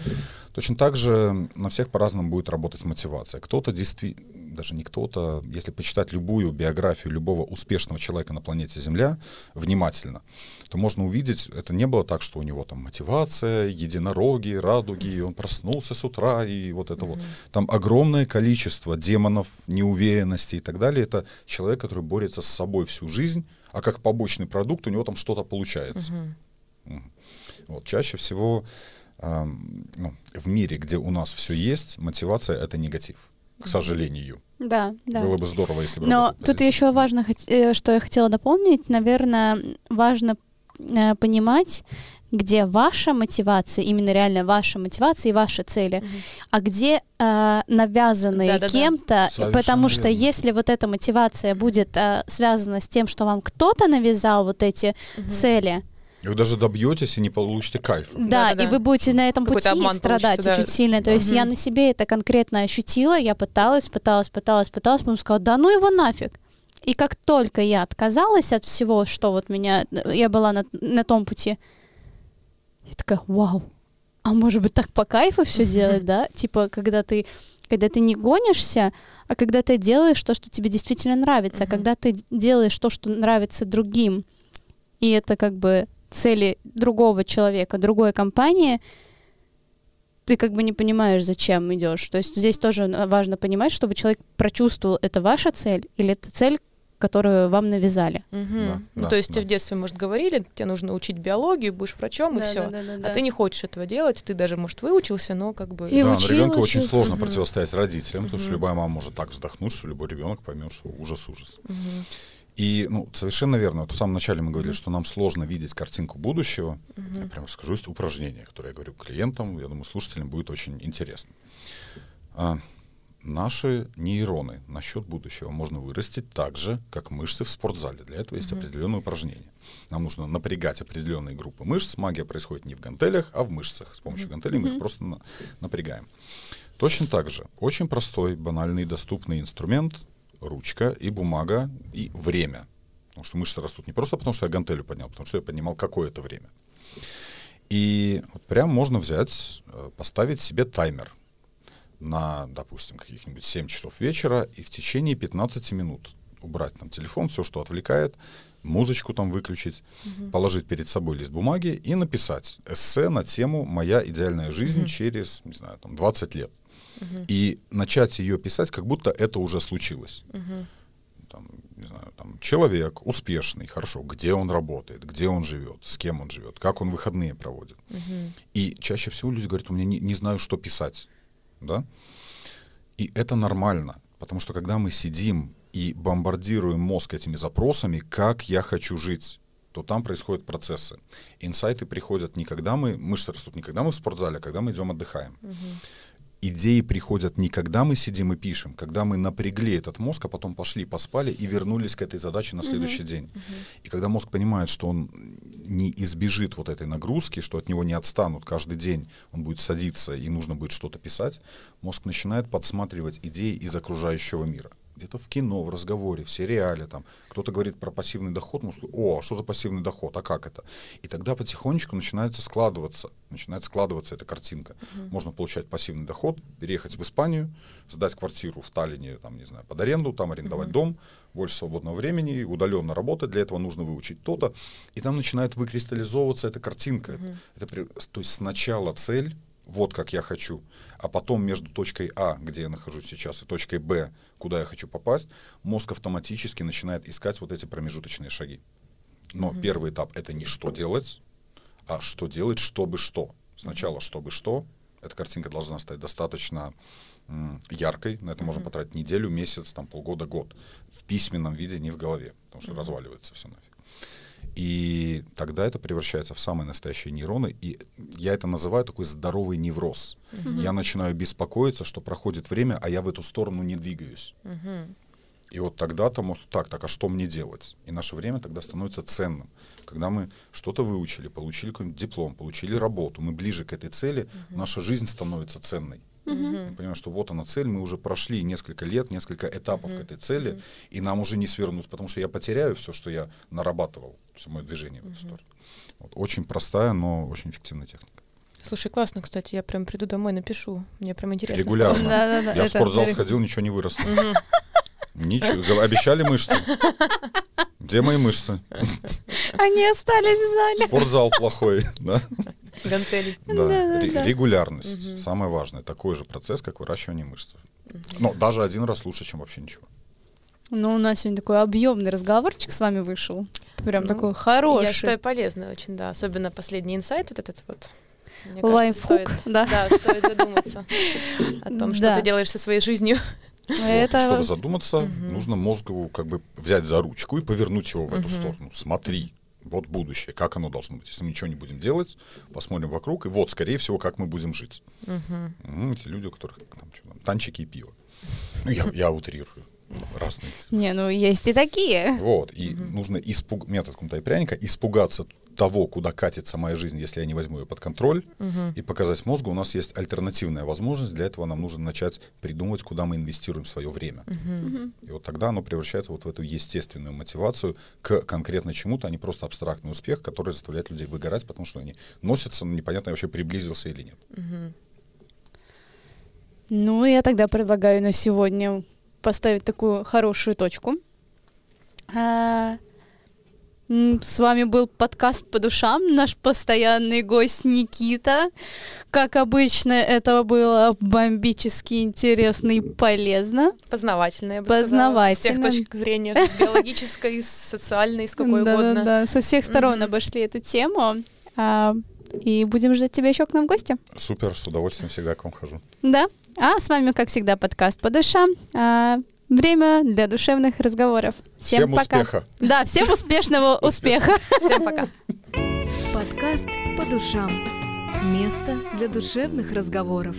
Speaker 4: Точно так же на всех по-разному будет работать мотивация. Кто-то действительно, даже не кто-то, если почитать любую биографию любого успешного человека на планете Земля внимательно, то можно увидеть, это не было так, что у него там мотивация, единороги, радуги, и он проснулся с утра, и вот это вот. Там огромное количество демонов, неуверенности и так далее. Это человек, который борется с собой всю жизнь, а как побочный продукт у него там что-то получается. Мгм. Вот, чаще всего ам, ну, в мире, где у нас все есть, мотивация — это негатив, к сожалению.
Speaker 2: Да, да.
Speaker 4: Было бы здорово, если бы...
Speaker 2: Но тут еще важно, э, что я хотела дополнить, наверное, важно э, понимать, где ваша мотивация, именно реально ваша мотивация и ваши цели, а где э, навязанные
Speaker 3: Да-да-да.
Speaker 2: кем-то,
Speaker 4: Совершенно
Speaker 2: потому что
Speaker 4: верно.
Speaker 2: если вот эта мотивация будет э, связана с тем, что вам кто-то навязал вот эти цели,
Speaker 4: И вы даже добьетесь и не получите кайфа.
Speaker 2: да,
Speaker 3: Да-да-да.
Speaker 2: и вы будете на этом
Speaker 3: Какой-то
Speaker 2: пути страдать
Speaker 3: да.
Speaker 2: очень сильно. То есть я
Speaker 3: Мгм.
Speaker 2: на себе это конкретно ощутила, я пыталась, пыталась, пыталась, пыталась, потом сказала, да ну его нафиг. И как только я отказалась от всего, что вот меня, я была на, на том пути, я такая, вау, а может быть так по кайфу все *laughs* делать, да? Типа, когда ты, когда ты не гонишься, а когда ты делаешь то, что тебе действительно нравится, а когда ты делаешь то, что нравится другим, и это как бы цели другого человека, другой компании, ты как бы не понимаешь, зачем идешь. То есть здесь тоже важно понимать, чтобы человек прочувствовал, это ваша цель или это цель, которую вам навязали.
Speaker 3: Мгм.
Speaker 4: Да,
Speaker 3: ну,
Speaker 4: да,
Speaker 3: то есть
Speaker 4: да.
Speaker 3: тебе в детстве, может, говорили, тебе нужно учить биологию, будешь врачом, и все. А ты не хочешь этого делать, ты даже, может, выучился, но как бы...
Speaker 2: И
Speaker 4: да,
Speaker 2: учил,
Speaker 4: ребенку
Speaker 2: учил.
Speaker 4: очень сложно
Speaker 3: Мгм.
Speaker 4: противостоять родителям, потому что любая мама может так вздохнуть, что любой ребенок поймет, что ужас-ужас.
Speaker 3: Мгм.
Speaker 4: И, ну, совершенно верно. Вот в самом начале мы говорили,
Speaker 3: Мгм.
Speaker 4: что нам сложно видеть картинку будущего. Я
Speaker 3: Мгм.
Speaker 4: прямо скажу, есть упражнение, которое я говорю клиентам, я думаю, слушателям будет очень интересно. А, наши нейроны насчет будущего можно вырастить так же, как мышцы в спортзале. Для этого есть
Speaker 3: Мгм.
Speaker 4: определенные упражнения. Нам нужно напрягать определенные группы мышц. Магия происходит не в гантелях, а в мышцах. С помощью гантелей мы их просто на- напрягаем. Точно так же очень простой, банальный, доступный инструмент ручка и бумага и время. Потому что мышцы растут не просто потому, что я гантелю поднял, потому что я поднимал какое-то время. И вот прям можно взять, э, поставить себе таймер на, допустим, каких-нибудь 7 часов вечера и в течение 15 минут убрать там телефон, все, что отвлекает, музычку там выключить, положить перед собой лист бумаги и написать эссе на тему «Моя идеальная жизнь
Speaker 3: Мгм.
Speaker 4: через, не знаю, там 20 лет».
Speaker 3: Мгм.
Speaker 4: И начать ее писать, как будто это уже случилось.
Speaker 3: Мгм.
Speaker 4: Там, не знаю, там, человек успешный, хорошо, где он работает, где он живет, с кем он живет, как он выходные проводит.
Speaker 3: Мгм.
Speaker 4: И чаще всего люди говорят, у меня не, не знаю, что писать. Да? И это нормально, потому что когда мы сидим и бомбардируем мозг этими запросами, как я хочу жить, то там происходят процессы. Инсайты приходят не когда мы, мышцы растут не когда мы в спортзале, а когда мы идем отдыхаем.
Speaker 3: Мгм.
Speaker 4: Идеи приходят не когда мы сидим и пишем, когда мы напрягли этот мозг, а потом пошли, поспали и вернулись к этой задаче на следующий день. И когда мозг понимает, что он не избежит вот этой нагрузки, что от него не отстанут каждый день, он будет садиться и нужно будет что-то писать, мозг начинает подсматривать идеи из окружающего мира где-то в кино, в разговоре, в сериале, там, кто-то говорит про пассивный доход, может, о, а что за пассивный доход, а как это? И тогда потихонечку начинается складываться, начинает складываться эта картинка. Uh-huh. Можно получать пассивный доход, переехать в Испанию, сдать квартиру в Таллине, там, не знаю, под аренду, там арендовать uh-huh. дом, больше свободного времени, удаленно работать, для этого нужно выучить то-то, и там начинает выкристаллизовываться эта картинка. Uh-huh. Это, то есть сначала цель, вот как я хочу, а потом между точкой А, где я нахожусь сейчас, и точкой Б, куда я хочу попасть, мозг автоматически начинает искать вот эти промежуточные шаги. Но mm-hmm. первый этап это не что делать, а что делать, чтобы что. Сначала чтобы что. Эта картинка должна стать достаточно м, яркой. На это mm-hmm. можно потратить неделю, месяц, там полгода, год. В письменном виде, не в голове, потому что mm-hmm. разваливается все нафиг. И тогда это превращается в самые настоящие нейроны. И я это называю такой здоровый невроз. Uh-huh. Я начинаю беспокоиться, что проходит время, а я в эту сторону не двигаюсь. Uh-huh. И вот тогда-то может так, так, а что мне делать? И наше время тогда становится ценным. Когда мы что-то выучили, получили какой-нибудь диплом, получили работу, мы ближе к этой цели, uh-huh. наша жизнь становится ценной. Угу. Мы понимаем, что вот она цель, мы уже прошли несколько лет, несколько этапов угу. к этой цели, угу. и нам уже не свернуть, потому что я потеряю все, что я нарабатывал, все мое движение угу. в эту сторону. Вот. Очень простая, но очень эффективная техника.
Speaker 3: Слушай, классно, кстати, я прям приду домой, напишу. Мне прям интересно.
Speaker 4: Регулярно. Да, да, да. Я в спортзал сходил, ничего не выросло. Ничего. Обещали мышцы. Где мои мышцы?
Speaker 2: Они остались в зале.
Speaker 4: Спортзал плохой, да?
Speaker 3: Гантели.
Speaker 4: Да, да, да, да. регулярность. Угу. Самое важное. Такой же процесс, как выращивание мышц. Угу. Но даже один раз лучше, чем вообще ничего.
Speaker 2: Ну, у нас сегодня такой объемный разговорчик с вами вышел. Прям ну, такой хороший. Я
Speaker 3: считаю, полезный очень, да. Особенно последний инсайт вот этот вот.
Speaker 2: Лайфхук, да.
Speaker 3: Да, стоит задуматься *laughs* о том, что ты делаешь со своей жизнью.
Speaker 4: Это... Чтобы задуматься, угу. нужно мозгу как бы взять за ручку и повернуть его в эту угу. сторону. Смотри, вот будущее, как оно должно быть. Если мы ничего не будем делать, посмотрим вокруг, и вот, скорее всего, как мы будем жить. Угу. Эти люди, у которых там, что, там, танчики и пиво. Ну, я, я утрирую. Разные.
Speaker 2: Не, ну есть и такие.
Speaker 4: Вот, и угу. нужно испуг... метод кнута и пряника испугаться того, куда катится моя жизнь, если я не возьму ее под контроль, угу. и показать мозгу, у нас есть альтернативная возможность. Для этого нам нужно начать придумывать, куда мы инвестируем свое время. Угу. И вот тогда оно превращается вот в эту естественную мотивацию к конкретно чему-то, а не просто абстрактный успех, который заставляет людей выгорать, потому что они носятся, но непонятно, вообще приблизился или нет.
Speaker 2: Угу. Ну, я тогда предлагаю на сегодня поставить такую хорошую точку. А, с вами был подкаст по душам, наш постоянный гость Никита. Как обычно, это было бомбически интересно и полезно.
Speaker 3: Познавательно, я бы
Speaker 2: Познавательно.
Speaker 3: Сказала, с всех точек зрения, с биологической, с социальной, с какой
Speaker 2: да,
Speaker 3: угодно.
Speaker 2: Да, да, со всех сторон обошли эту тему. А, и будем ждать тебя еще к нам в гости.
Speaker 4: Супер, с удовольствием всегда к вам хожу.
Speaker 2: Да. А с вами, как всегда, подкаст по душам. А, Время для душевных разговоров.
Speaker 4: Всем, всем пока. успеха.
Speaker 2: Да, всем успешного успеха.
Speaker 3: Всем пока.
Speaker 1: Подкаст по душам. Место для душевных разговоров.